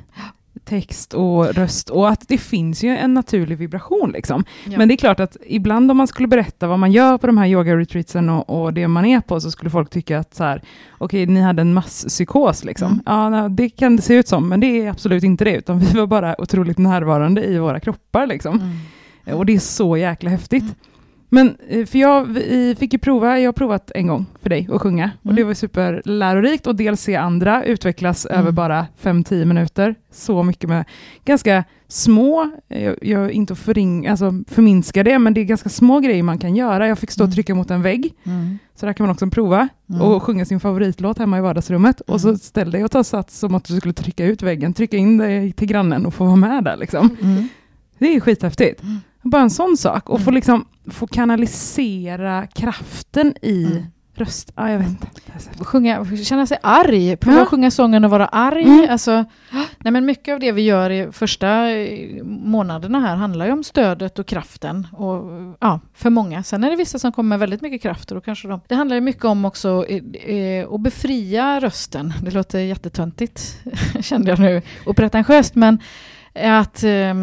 text och röst och att det finns ju en naturlig vibration. Liksom. Ja. Men det är klart att ibland om man skulle berätta vad man gör på de här yoga-retreatsen och, och det man är på så skulle folk tycka att så här, okej, ni hade en masspsykos. Liksom. Mm. Ja, det kan det se ut som, men det är absolut inte det, utan vi var bara otroligt närvarande i våra kroppar. Liksom. Mm. Och det är så jäkla häftigt. Mm. Men eh, för jag vi fick ju prova, jag har provat en gång för dig att sjunga och Mm. det var superlärorikt och dels se andra utvecklas Mm. över bara 5-10 minuter. Så mycket med ganska små, jag, jag inte förring, alltså förminska det, men det är ganska små grejer man kan göra. Jag fick stå och Mm. trycka mot en vägg, Mm. så där kan man också prova Mm. och sjunga sin favoritlåt hemma i vardagsrummet och så Mm. ställ dig och ta sats som att du skulle trycka ut väggen, trycka in dig till grannen och få vara med där liksom. Det är skithäftigt. Bara en sån sak. Och få, liksom, få kanalisera kraften i Mm. röst. Ja, jag vet inte. sjunga, känna sig arg, prova Ja. att sjunga sången och vara arg. Mm. Alltså, nej men mycket av det vi gör i första eh, månaderna här handlar ju om stödet och kraften. Och, ja, för många. Sen är det vissa som kommer med väldigt mycket kraft. Och kanske de, det handlar ju mycket om också eh, eh, att befria rösten. Det låter jättetöntigt, kände jag nu, och pretentiöst. Men att eh,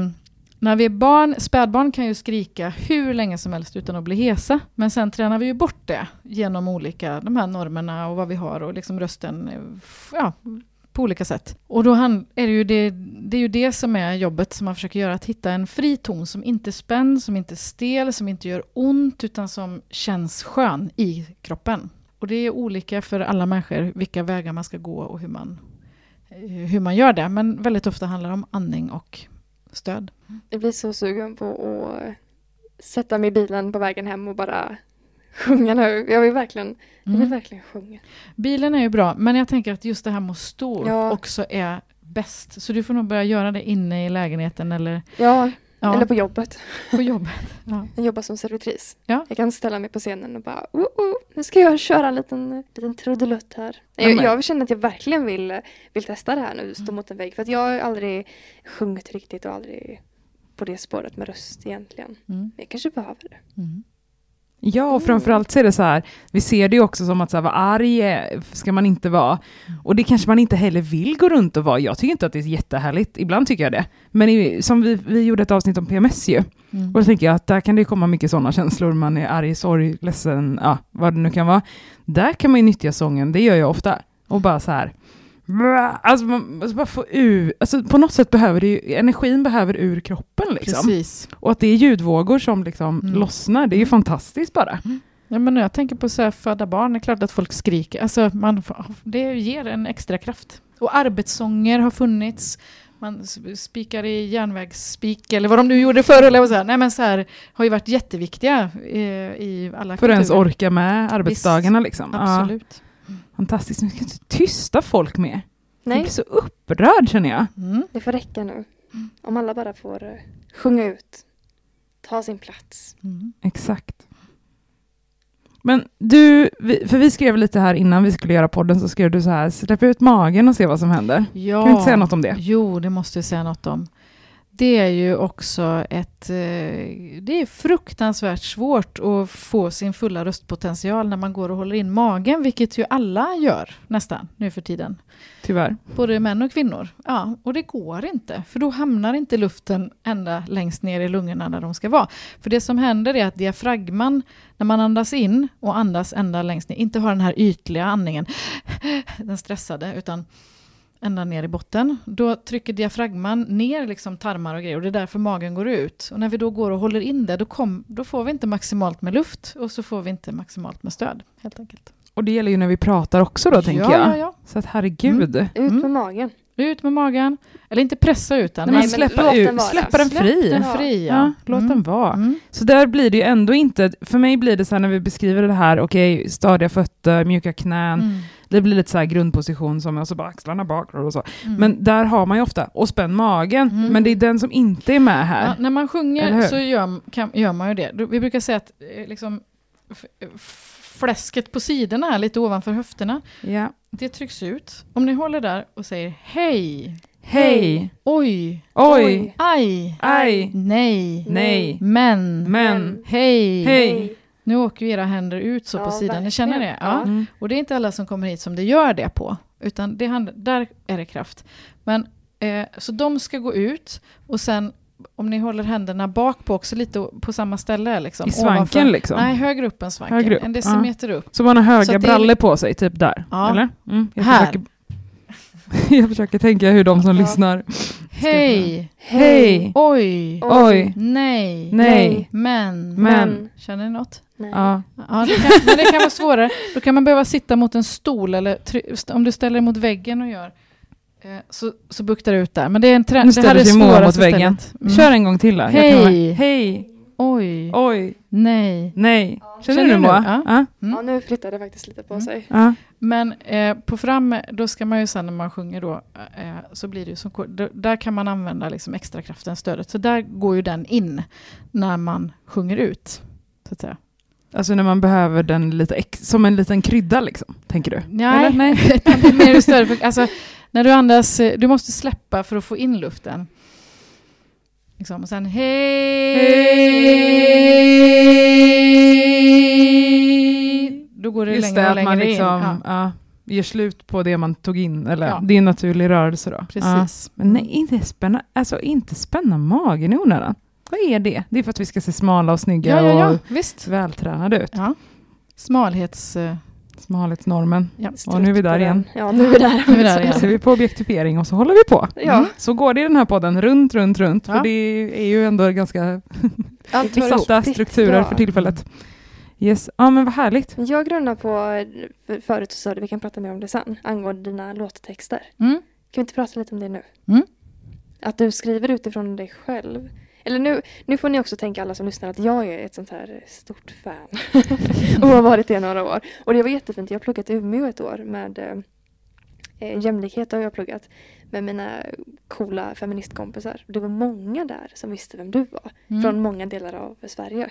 när vi är barn, spädbarn kan ju skrika hur länge som helst utan att bli hesa. Men sen tränar vi ju bort det genom olika, de här normerna och vad vi har och liksom rösten, ja, på olika sätt. Och då är det, ju det, det är ju det som är jobbet som man försöker göra, att hitta en fri ton som inte är spänd, som inte är stel, som inte gör ont, utan som känns skön i kroppen. Och det är olika för alla människor vilka vägar man ska gå och hur man, hur man gör det. Men väldigt ofta handlar det om andning och stöd. Jag blir så sugen på att sätta mig i bilen på vägen hem och bara sjunga nu. Jag vill verkligen, jag vill Mm. verkligen sjunga. Bilen är ju bra, men jag tänker att just det här med att stå Ja. också är bäst. Så du får nog börja göra det inne i lägenheten eller Ja, ja, eller på jobbet. på jobbet. Ja. Jag jobbar som servitris. Ja. Jag kan ställa mig på scenen och bara oh, oh, nu ska jag köra en liten, liten trudelutt här. Jag, jag känner att jag verkligen vill, vill testa det här nu, stå mot en vägg. För att jag har aldrig sjungit riktigt och aldrig på det spåret med röst egentligen. Mm. Men jag kanske behöver det. Mm. Ja, och framförallt så är det så här, vi ser det ju också som att så här, vara arg ska man inte vara. Och det kanske man inte heller vill gå runt och vara. Jag tycker inte att det är jättehärligt, ibland tycker jag det. Men i, som vi, vi gjorde ett avsnitt om PMS ju, Mm. och då tänker jag att där kan det komma mycket sådana känslor, man är arg, sorg, ledsen, ja, vad det nu kan vara. Där kan man ju nyttja sången, det gör jag ofta. Och bara så här, alltså, man, alltså bara få ur, alltså på något sätt behöver det ju, energin behöver ur kroppen liksom. Precis. Och att det är ljudvågor som liksom Mm. lossnar, det är ju fantastiskt bara. Ja, men när jag tänker på så här föda barn, det är klart att folk skriker. Alltså, man, det ger en extra kraft. Och arbetssånger har funnits. Man spikar i järnvägsspik, eller vad de nu gjorde förr. Eller vad så här. Nej, men så här, har ju varit jätteviktiga i, i alla För att ens orka med arbetsdagarna liksom. Ja, Fantastiskt, nu ska inte tysta folk med. Jag Nej, blir så upprörd känner jag. Mm. det får räcka nu. Om alla bara får eh, sjunga ut, ta sin plats. Mm. Exakt. Men du, vi- för vi skrev lite här innan vi skulle göra podden, så skrev du så här, släpp ut magen och se vad som händer. Ja. Kan du inte säga något om det? Jo, det måste jag säga något om. Det är ju också ett... eh, Det är fruktansvärt svårt att få sin fulla röstpotential när man går och håller in magen, vilket ju alla gör nästan nu för tiden. Tyvärr. Både män och kvinnor. Ja, och det går inte, för då hamnar inte luften ända längst ner i lungorna där de ska vara. För det som händer är att diafragman, när man andas in och andas ända längst ner, inte har den här ytliga andningen, den stressade, utan ända ner i botten. Då trycker diafragman ner liksom tarmar och grejer och det är därför magen går ut. Och när vi då går och håller in det, då, kom, då får vi inte maximalt med luft och så får vi inte maximalt med stöd, helt enkelt. Och det gäller ju när vi pratar också då, tänker ja, jag. Ja, ja. Så att herregud. Ut Mm. med magen. Ut med magen. Eller inte pressa ut den. Nej, men men släppa, ut, den släppa den Släpp fri. den Ja. fri. Ja, Ja. låt Mm. den vara. Mm. Så där blir det ju ändå inte, för mig blir det så här när vi beskriver det här, okej, stadiga fötter, mjuka knän, Mm. Det blir lite så här grundposition som och så bara axlarna bakåt och så. Mm. Men där har man ju ofta, och spänn magen, Mm. men det är den som inte är med här. Ja, när man sjunger så gör, kan, gör man ju det. Vi brukar säga att eh, liksom, fläsket på sidorna, lite ovanför höfterna, Ja. det trycks ut. Om ni håller där och säger hej, Hej, oj, oj, aj, aj, nej, nej, men, men, hej. hej. Nu åker ju era händer ut så på Ja, sidan, ni känner det? Ja. Ja. Mm. Och det är inte alla som kommer hit som det gör det på, utan det hand, där är det kraft. Men, eh, så de ska gå ut och sen om ni håller händerna bak på också lite på samma ställe. Liksom, I svanken ovanför- liksom? Nej, högre upp än svanken. Högre upp, En decimeter upp. Så man har höga det är- brallor på sig, typ där? Ja. Eller? Mm. Jag, Här. försöker, jag försöker tänka hur de som Ja. lyssnar... Hej, Hej, oj, oj, nej, nej, men. men. Känner ni något? Nej. Ja. Ja, det kan, men det kan vara svårare. Då kan man behöva sitta mot en stol eller om du ställer dig mot väggen och gör eh, så, så buktar det ut där. Men det är en trend. Nu Det här ställer är sig Moa mot väggen. Mm. Kör en gång till då. Hej. Hej, Oj, oj, nej. nej. Känner, Känner du? Moa? Ja. Ja. Mm. Ja, nu flyttar det faktiskt lite på Mm. sig. Ja. Men eh, på fram, då ska man ju sen när man sjunger då, eh, så blir det ju som, där kan man använda liksom extra kraften, stödet. Så där går ju den in när man sjunger ut. Så att säga. Alltså när man behöver den lite som en liten krydda liksom, tänker du? Nej, Eller? Nej. utan det är mer för, alltså, när du andas, eh, du måste släppa för att få in luften. Liksom, och sen hej. Då går det Just längre det, och att längre man in. liksom Ja, ja, gör slut på det man tog in, eller Ja. det är en naturlig rörelse då. Precis. Men nej, inte spänna, alltså inte spänna magen i onödan. Vad är det? Det är för att vi ska se smala och snygga Ja, ja, ja, och visst. vältränade ut. Ja. Smalhets... eh, Smalhetsnormen. Ja. Och nu är vi där igen. Ja, nu är vi där. Nu är vi där Så igen. ser vi på objektifiering och så håller vi på. Ja. Mm. Så går det i den här podden, runt, runt, runt. Ja. För det är ju ändå ganska Allt hör satta strukturer Ja. för tillfället. Yes, ja men vad härligt. Jag grundar på, för- förut så sa du, vi kan prata mer om det sen, angående dina låttexter. Mm. Kan vi inte prata lite om det nu? Mm. Att du skriver utifrån dig själv. Eller nu, nu får ni också tänka alla som lyssnar att jag är ett sånt här stort fan. och har varit det i några år. Och det var jättefint. Jag har pluggat i Umeå ett år med eh, jämlikhet har jag pluggat med mina coola feministkompisar. Det var många där som visste vem du var. Mm. Från många delar av Sverige.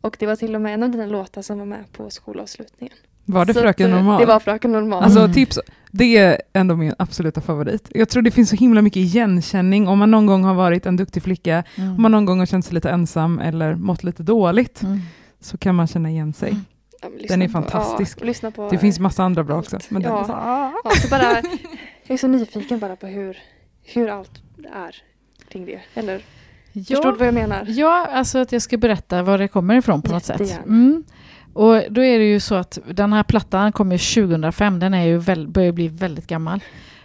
Och det var till och med en av dina låtar som var med på skolavslutningen. Var det Så Fröken att, eh, Normal? Det var Fröken Normal. Alltså Mm. tips, det är ändå min absoluta favorit. Jag tror det finns så himla mycket igenkänning om man någon gång har varit en duktig flicka, Mm. om man någon gång har känt sig lite ensam eller mått lite dåligt, Mm. så kan man känna igen sig. Mm. Ja, Den är på- fantastisk. Ja, på, Det finns massa andra bra också. Men den Ja. är så, ah. Ja, så bara, jag är så nyfiken bara på hur, hur allt är kring det. Eller förstår Ja. du vad jag menar? Ja, alltså att jag ska berätta var det kommer ifrån på något sätt. Mm. Och då är det ju så att den här plattan kom ju 2005, den är ju väl, börjar bli väldigt gammal.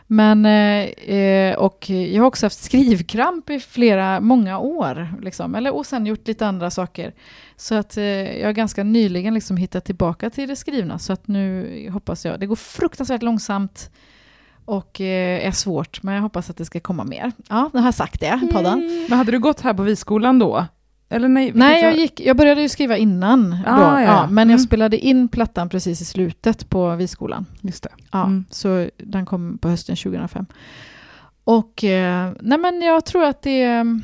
Men, eh, eh, och jag har också haft skrivkramp i flera, många år. Liksom. Eller, och sen gjort lite andra saker. Så att eh, jag har ganska nyligen liksom hittat tillbaka till det skrivna. Så att nu hoppas jag, det går fruktansvärt långsamt och eh, är svårt, men jag hoppas att det ska komma mer. Ja, nu har jag sagt det i podden. Men hade du gått här på Viskolan då? Eller nej? Nej, jag, gick, jag började ju skriva innan. Ah, då, ja. ja, men Mm. jag spelade in plattan precis i slutet på Viskolan. Just det. Ja, Mm. Så den kom på hösten 2005. Och eh, nej men jag tror att det är...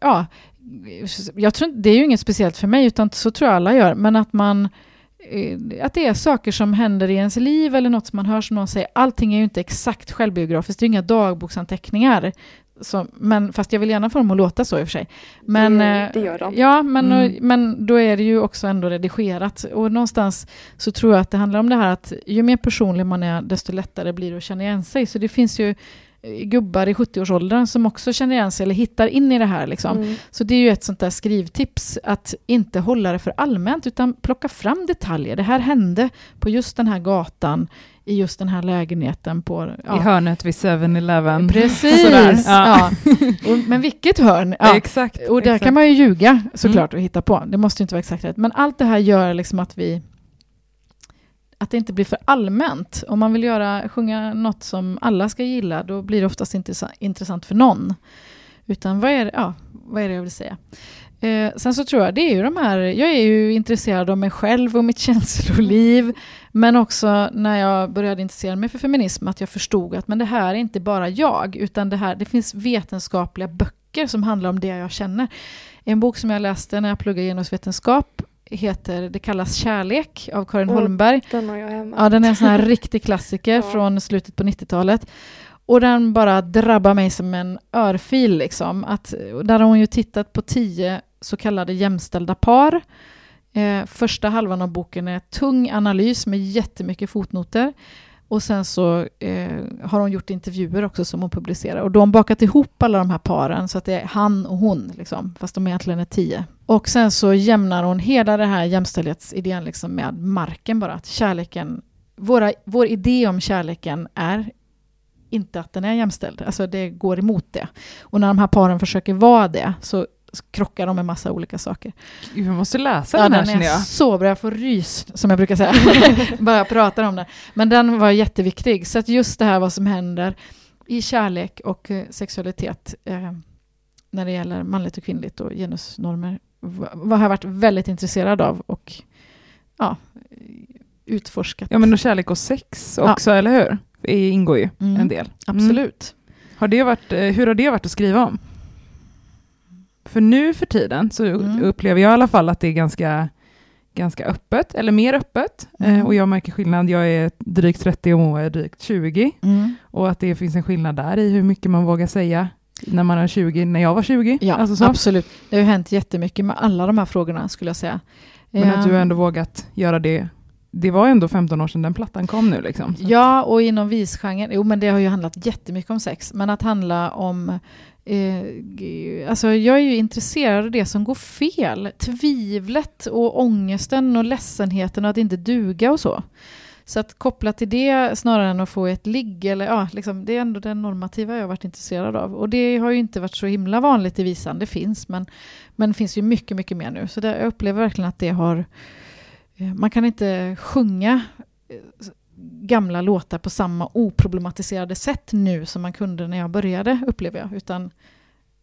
Ja, jag tror, det är ju inget speciellt för mig, utan så tror jag alla gör. Men att man... eh, Att det är saker som händer i ens liv eller något som man hör som någon säger. Allting är ju inte exakt självbiografiskt, det är ju inga dagboksanteckningar. Så, men, fast jag vill gärna få dem att låta så i och för sig. Men, det, eh, det gör de. Ja, men, Mm. men då är det ju också ändå redigerat. Och någonstans så tror jag att det handlar om det här att ju mer personlig man är, desto lättare blir det att känna igen sig. Så det finns ju gubbar i 70-årsåldern som också känner igen sig eller hittar in i det här. Liksom. Mm. Så det är ju ett sånt där skrivtips, att inte hålla det för allmänt, utan plocka fram detaljer. Det här hände på just den här gatan, i just den här lägenheten på... I hörnet vid 7-Eleven. Precis! Ja. ja. Och, men vilket hörn? Ja. Exakt. Och där exakt. kan man ju ljuga såklart och hitta på. Det måste ju inte vara exakt rätt. Men allt det här gör liksom att vi att det inte blir för allmänt. Om man vill göra, sjunga något som alla ska gilla, då blir det oftast inte intressant för någon. Utan vad är det, ja, vad är det jag vill säga? Eh, sen så tror jag, det är ju de här, jag är ju intresserad av mig själv och mitt känsloliv, men också när jag började intressera mig för feminism, att jag förstod att men det här är inte bara jag, utan det, här, det finns vetenskapliga böcker som handlar om det jag känner. En bok som jag läste när jag pluggade genusvetenskap heter Det kallas kärlek av Karin Åh, Holmberg. Den har jag hemma. Ja, den är en sån här riktig klassiker Ja. från slutet på 90-talet. Och den bara drabbar mig som en örfil. Liksom. Att, där har hon ju tittat på tio så kallade jämställda par. Eh, första halvan av boken är tung analys med jättemycket fotnoter. Och sen så eh, har hon gjort intervjuer också som hon publicerar. Och då har hon bakat ihop alla de här paren så att det är han och hon, liksom, fast de egentligen är tio. Och sen så jämnar hon hela det här jämställdhetsidén liksom med marken bara. Att kärleken, våra, vår idé om kärleken är inte att den är jämställd. Alltså det går emot det. Och när de här paren försöker vara det så krockar de med massa olika saker. Jag måste läsa Ja, den här den är jag. så bra, jag får rys, som jag brukar säga. Bara jag pratar om den. Men den var jätteviktig. Så att just det här vad som händer i kärlek och eh, sexualitet eh, när det gäller manligt och kvinnligt och genusnormer vad har jag varit väldigt intresserad av och ja, utforskat. Ja men och kärlek och sex också, eller hur? Det ingår ju Mm. en del. Absolut. Har det varit, eh, hur har det varit att skriva om? För nu för tiden så Mm. upplever jag i alla fall att det är ganska, ganska öppet, eller mer öppet. Mm. Eh, och jag märker skillnad, jag är drygt 30 och Moa är drygt 20. Mm. Och att det finns en skillnad där i hur mycket man vågar säga när man är 20, när jag var 20. Ja, alltså så. absolut. Det har ju hänt jättemycket med alla de här frågorna skulle jag säga. Men att du Eh, ändå vågat göra det. Det var ändå 15 år sedan den plattan kom nu. Liksom. Ja, och inom visgenren, jo men det har ju handlat jättemycket om sex, men att handla om Eh, alltså jag är ju intresserad av det som går fel. Tvivlet och ångesten och ledsenheten och att inte duga och så. Så att koppla till det snarare än att få ett ligg, eller ja, liksom, det är ändå det normativa jag har varit intresserad av. Och det har ju inte varit så himla vanligt i visan, det finns, men, men det finns ju mycket, mycket mer nu. Så det, jag upplever verkligen att det har... eh, Man kan inte sjunga eh, gamla låtar på samma oproblematiserade sätt nu som man kunde när jag började, upplever jag. Utan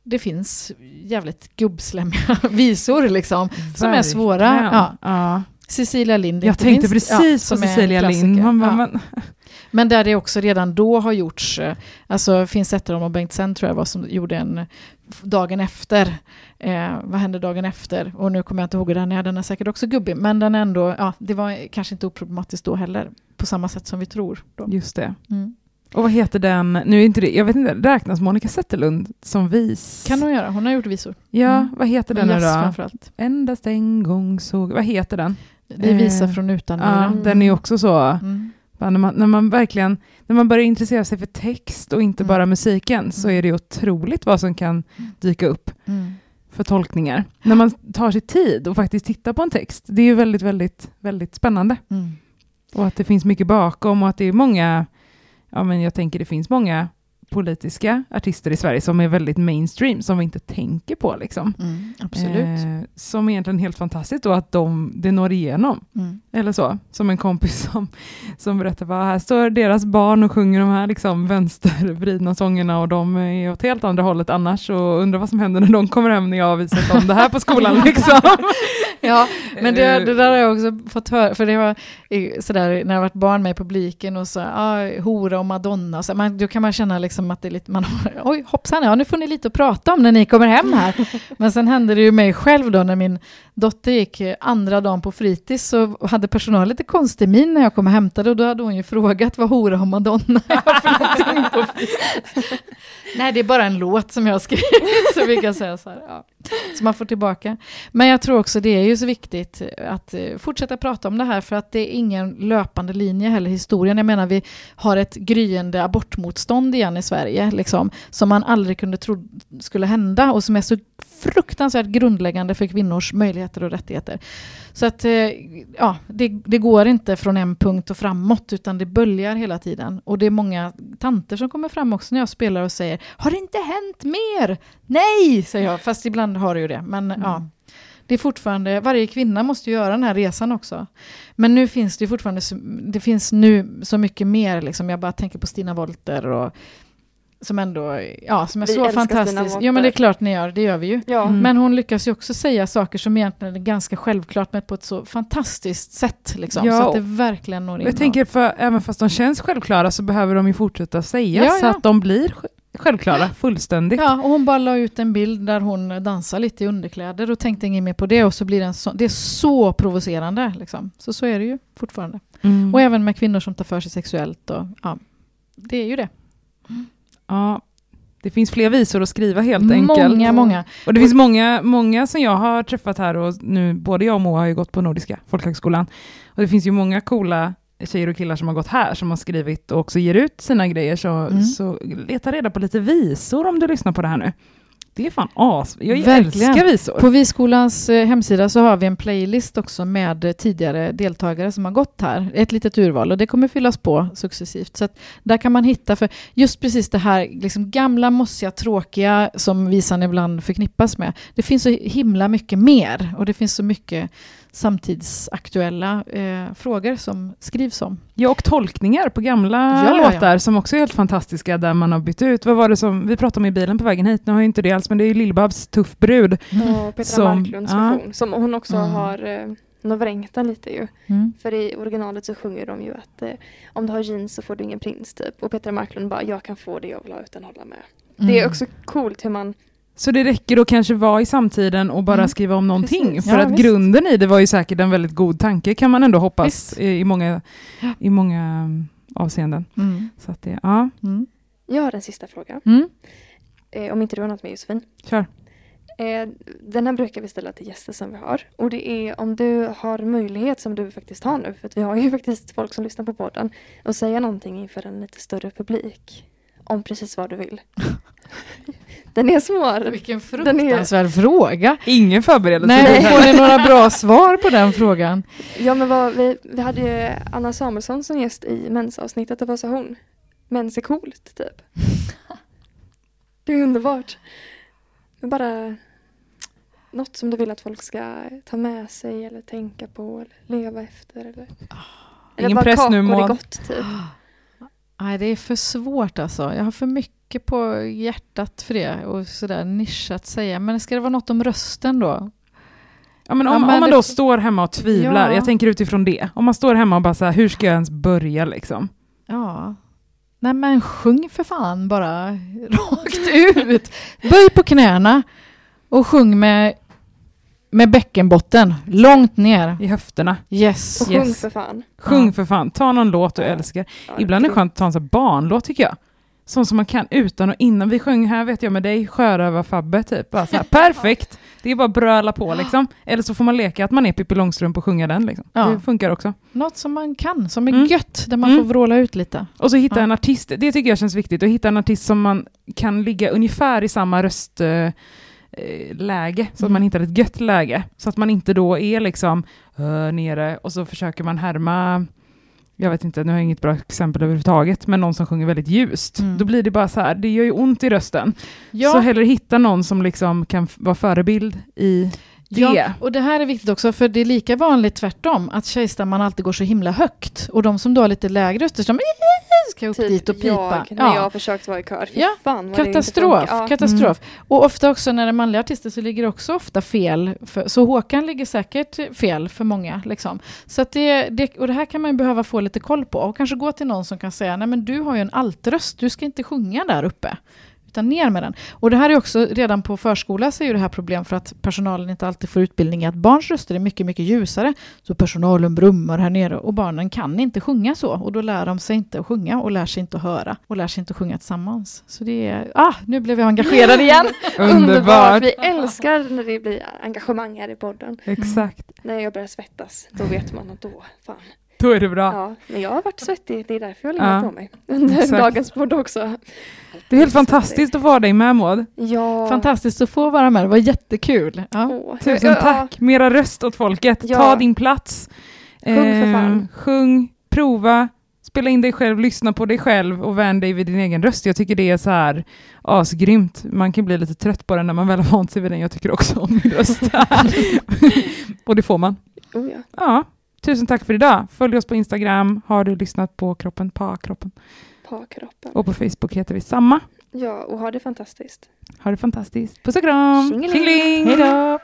det finns jävligt gubbslämmiga visor liksom, som är svåra. Ja. Ja. Cecilia Lind Jag tänkte minst, precis ja, på Cecilia Lind. Man Ja. men, Men där det också redan då har gjorts, eh, alltså Finn Zetterholm och Bengt Sen tror jag var som gjorde en dagen efter. Eh, vad hände dagen efter? Och nu kommer jag inte ihåg den är, den är säkert också gubbig, men den ändå, ja, det var kanske inte oproblematiskt då heller, på samma sätt som vi tror. Då. just det. Mm. Och vad heter den, nu är inte det, jag vet inte, räknas Monica Zetterlund som vis? Kan hon göra, hon har gjort visor. Ja, Mm. vad heter den nu Jazz då? Endast en gång såg, vad heter den? Det är visa Eh, från utan Ja, mm. den är ju också så, Mm. när, man, när man verkligen, när man börjar intressera sig för text och inte Mm. bara musiken så Mm. är det otroligt vad som kan dyka upp Mm. för tolkningar. När man tar sig tid och faktiskt tittar på en text, det är ju väldigt, väldigt, väldigt spännande. Mm. Och att det finns mycket bakom och att det är många, ja men jag tänker det finns många politiska artister i Sverige som är väldigt mainstream, som vi inte tänker på liksom. Mm. Absolut. Eh, som egentligen är helt fantastiskt då att de, det når igenom. Mm. Eller så, som en kompis som, som berättar vad här står deras barn och sjunger de här liksom vänstervridna sångerna och de är åt helt andra hållet annars och undrar vad som händer när de kommer hem när jag har visat dem det här på skolan liksom. Ja, men det, Eh, det där har jag också fått höra, för det var sådär när jag varit barn med i publiken och så, ah, hora och madonna, och så, man, då kan man känna liksom att det är lite, man har, oj hoppsan, ja nu får ni lite att prata om när ni kommer hem här. Men sen hände det ju mig själv då när min dotter gick andra dagen på fritids så hade personalen lite konstig min när jag kom och hämtade och då hade hon ju frågat vad hora och madonna är för någonting på fritids. Nej, det är bara en låt som jag har skrivit, så vi kan säga så här. Ja. Så man får tillbaka. Men jag tror också det är ju så viktigt att eh, fortsätta prata om det här för att det är ingen löpande linje heller i historien. Jag menar vi har ett gryende abortmotstånd igen i Sverige liksom, som man aldrig kunde tro skulle hända och som är så fruktansvärt grundläggande för kvinnors möjligheter och rättigheter. Så att eh, ja, det, det går inte från en punkt och framåt utan det böljar hela tiden. Och det är många tanter som kommer fram också när jag spelar och säger har det inte hänt mer? Nej, säger jag, fast ibland har det ju det. Men ja, det är fortfarande, varje kvinna måste göra den här resan också. Men nu finns det ju fortfarande, det finns nu så mycket mer, liksom. jag bara tänker på Stina Wolter och som ändå, ja, som är Vi så fantastisk. Ja, men det är klart ni gör, det gör vi ju. Ja, Mm. Men hon lyckas ju också säga saker som egentligen är ganska självklart, men på ett så fantastiskt sätt. Liksom, Ja, så att det verkligen når in. Jag tänker, för även fast de känns självklara så behöver de ju fortsätta säga Ja, så ja. att de blir självklara fullständigt. Ja, och hon bara la ut en bild där hon dansar lite i underkläder och tänkte inget mer på det och så blir det en så, det är så provocerande. Liksom. Så så är det ju fortfarande. Mm. Och även med kvinnor som tar för sig sexuellt. Och, ja, det är ju det. Ja, det finns fler visor att skriva helt enkelt. Många, många. Och det finns många, många som jag har träffat här och nu, både jag och Moa har ju gått på Nordiska folkhögskolan. Och det finns ju många coola tjejer och killar som har gått här som har skrivit och också ger ut sina grejer. Så, Mm. så leta reda på lite visor om du lyssnar på det här nu. Det är fan as. Jag Verkligen. älskar visor. På Viskolans eh, hemsida så har vi en playlist också med eh, tidigare deltagare som har gått här. Ett litet urval och det kommer fyllas på successivt. Så där kan man hitta, för just precis det här liksom gamla, mossiga, tråkiga som visan ibland förknippas med. Det finns så himla mycket mer och det finns så mycket samtidsaktuella eh, frågor som skrivs om. Ja, och tolkningar på gamla Ja, ja, ja. låtar som också är helt fantastiska där man har bytt ut. Vad var det som, vi pratade om i bilen på vägen hit, nu har jag inte det alls, men det är ju Lill-Babs Tuff brud. och Petra Som- Marklunds ja. version, som hon också Mm. har eh, hon har vrängt den lite ju. Mm. För i originalet så sjunger de ju att eh, om du har jeans så får du ingen prins typ. Och Petra Marklund bara, jag kan få det jag vill ha utan hålla med. Det är Mm. också coolt hur man, Så det räcker att kanske vara i samtiden och bara Mm. skriva om någonting. Precis. För Ja, att visst. grunden i det var ju säkert en väldigt god tanke kan man ändå hoppas i, i många, i många mm, avseenden. Mm. Så att det, ja, Mm. jag har en sista fråga. Mm. Eh, om inte du har något med Josefin. kör. Eh, den här brukar vi ställa till gäster som vi har. Och det är om du har möjlighet som du faktiskt har nu, för att vi har ju faktiskt folk som lyssnar på podden, att säga någonting inför en lite större publik. Om precis vad du vill. den är svår. Vilken Den är- fruktansvärd fråga. Ingen förberedelse. Nej, får ni några bra svar på den frågan? Ja men vad, vi, vi hade ju Anna Samuelsson som gäst i mensavsnittet och vad sa hon? Mens är coolt typ. Det är underbart. Men bara något som du vill att folk ska ta med sig eller tänka på eller leva efter eller eller Ingen bara press nu, kakor är Maud. gott typ. Nej, det är för svårt alltså. Jag har för mycket på hjärtat för det och sådär nischat säga. Men ska det vara något om rösten då? Ja, men om, Ja, men om man det- då står hemma och tvivlar, Ja. jag tänker utifrån det. Om man står hemma och bara så här, hur ska jag ens börja liksom? Ja. Nej men sjung för fan bara rakt ut. Böj på knäna och sjung med, med bäckenbotten långt ner. I höfterna. Yes. Och sjung Yes. för fan. Sjung Ja. för fan, ta någon låt du Ja. älskar. Ja, Ibland är det skönt att ta en sån här barnlåt tycker jag. Sån som man kan utan och innan. Vi sjöng här vet jag med dig, Sjörövar-Fabbe typ. Bara så här, perfekt! Det är bara att bröla på liksom. Eller så får man leka att man är Pippi Långstrump och sjunga den. Liksom. Ja. Det funkar också. Något som man kan, som är Mm. gött, där man Mm. får vråla ut lite. Och så hitta Ja. en artist, det tycker jag känns viktigt, att hitta en artist som man kan ligga ungefär i samma röstläge, eh, läge, så att Mm. man hittar ett gött läge. Så att man inte då är liksom uh, nere och så försöker man härma, jag vet inte, nu har jag inget bra exempel överhuvudtaget, men någon som sjunger väldigt ljust. Mm. Då blir det bara så här, det gör ju ont i rösten. Ja. Så hellre hitta någon som liksom kan vara förebild i det. Ja, och det här är viktigt också, för det är lika vanligt tvärtom, att tjejstämman alltid går så himla högt. Och de som då har lite lägre röster, som ska upp dit och pipa. Typ jag när jag har försökt vara i kör. Fy Ja, fan, Katastrof. Ja. katastrof. Och ofta också när det är manliga artister så ligger det också ofta fel. För, så Håkan ligger säkert fel för många. Liksom. Så att det, det, och det här kan man ju behöva få lite koll på. Och kanske gå till någon som kan säga, nej men du har ju en altröst, du ska inte sjunga där uppe. Utan ner med den. Och det här är också, redan på förskola så är ju det här problem för att personalen inte alltid får utbildning i att barns röster är mycket, mycket ljusare. Så personalen brummar här nere och barnen kan inte sjunga så. Och då lär de sig inte att sjunga och lär sig inte att höra. Och lär sig inte att sjunga tillsammans. Så det är, ah, nu blev jag engagerad igen. Underbart! Vi älskar när det blir engagemang här i podden. Exakt. När jag börjar svettas, då vet man att då, fan. Då är det bra. Ja, men jag har varit svettig, det är därför jag har Ja, legat på mig. Under exakt. dagens podd också. Det är helt fantastiskt att vara dig med Maud. Ja. Fantastiskt att få vara med, det var jättekul. Ja. Åh, Tusen ja, tack! Mera röst åt folket. Ja. Ta din plats. Sjung för Eh, fan. sjung, prova, spela in dig själv, lyssna på dig själv och vän dig vid din egen röst. Jag tycker det är så här asgrymt. Man kan bli lite trött på den när man väl har vant sig vid den. Jag tycker också om min röst. och det får man. Oh, ja. Ja, tusen tack för idag. Följ oss på Instagram. Har du lyssnat på Kroppen på kroppen? På kroppen. Och på Facebook heter vi samma. Ja, och ha det fantastiskt. Ha det fantastiskt. Puss och kram! Tjingeling! Hej då!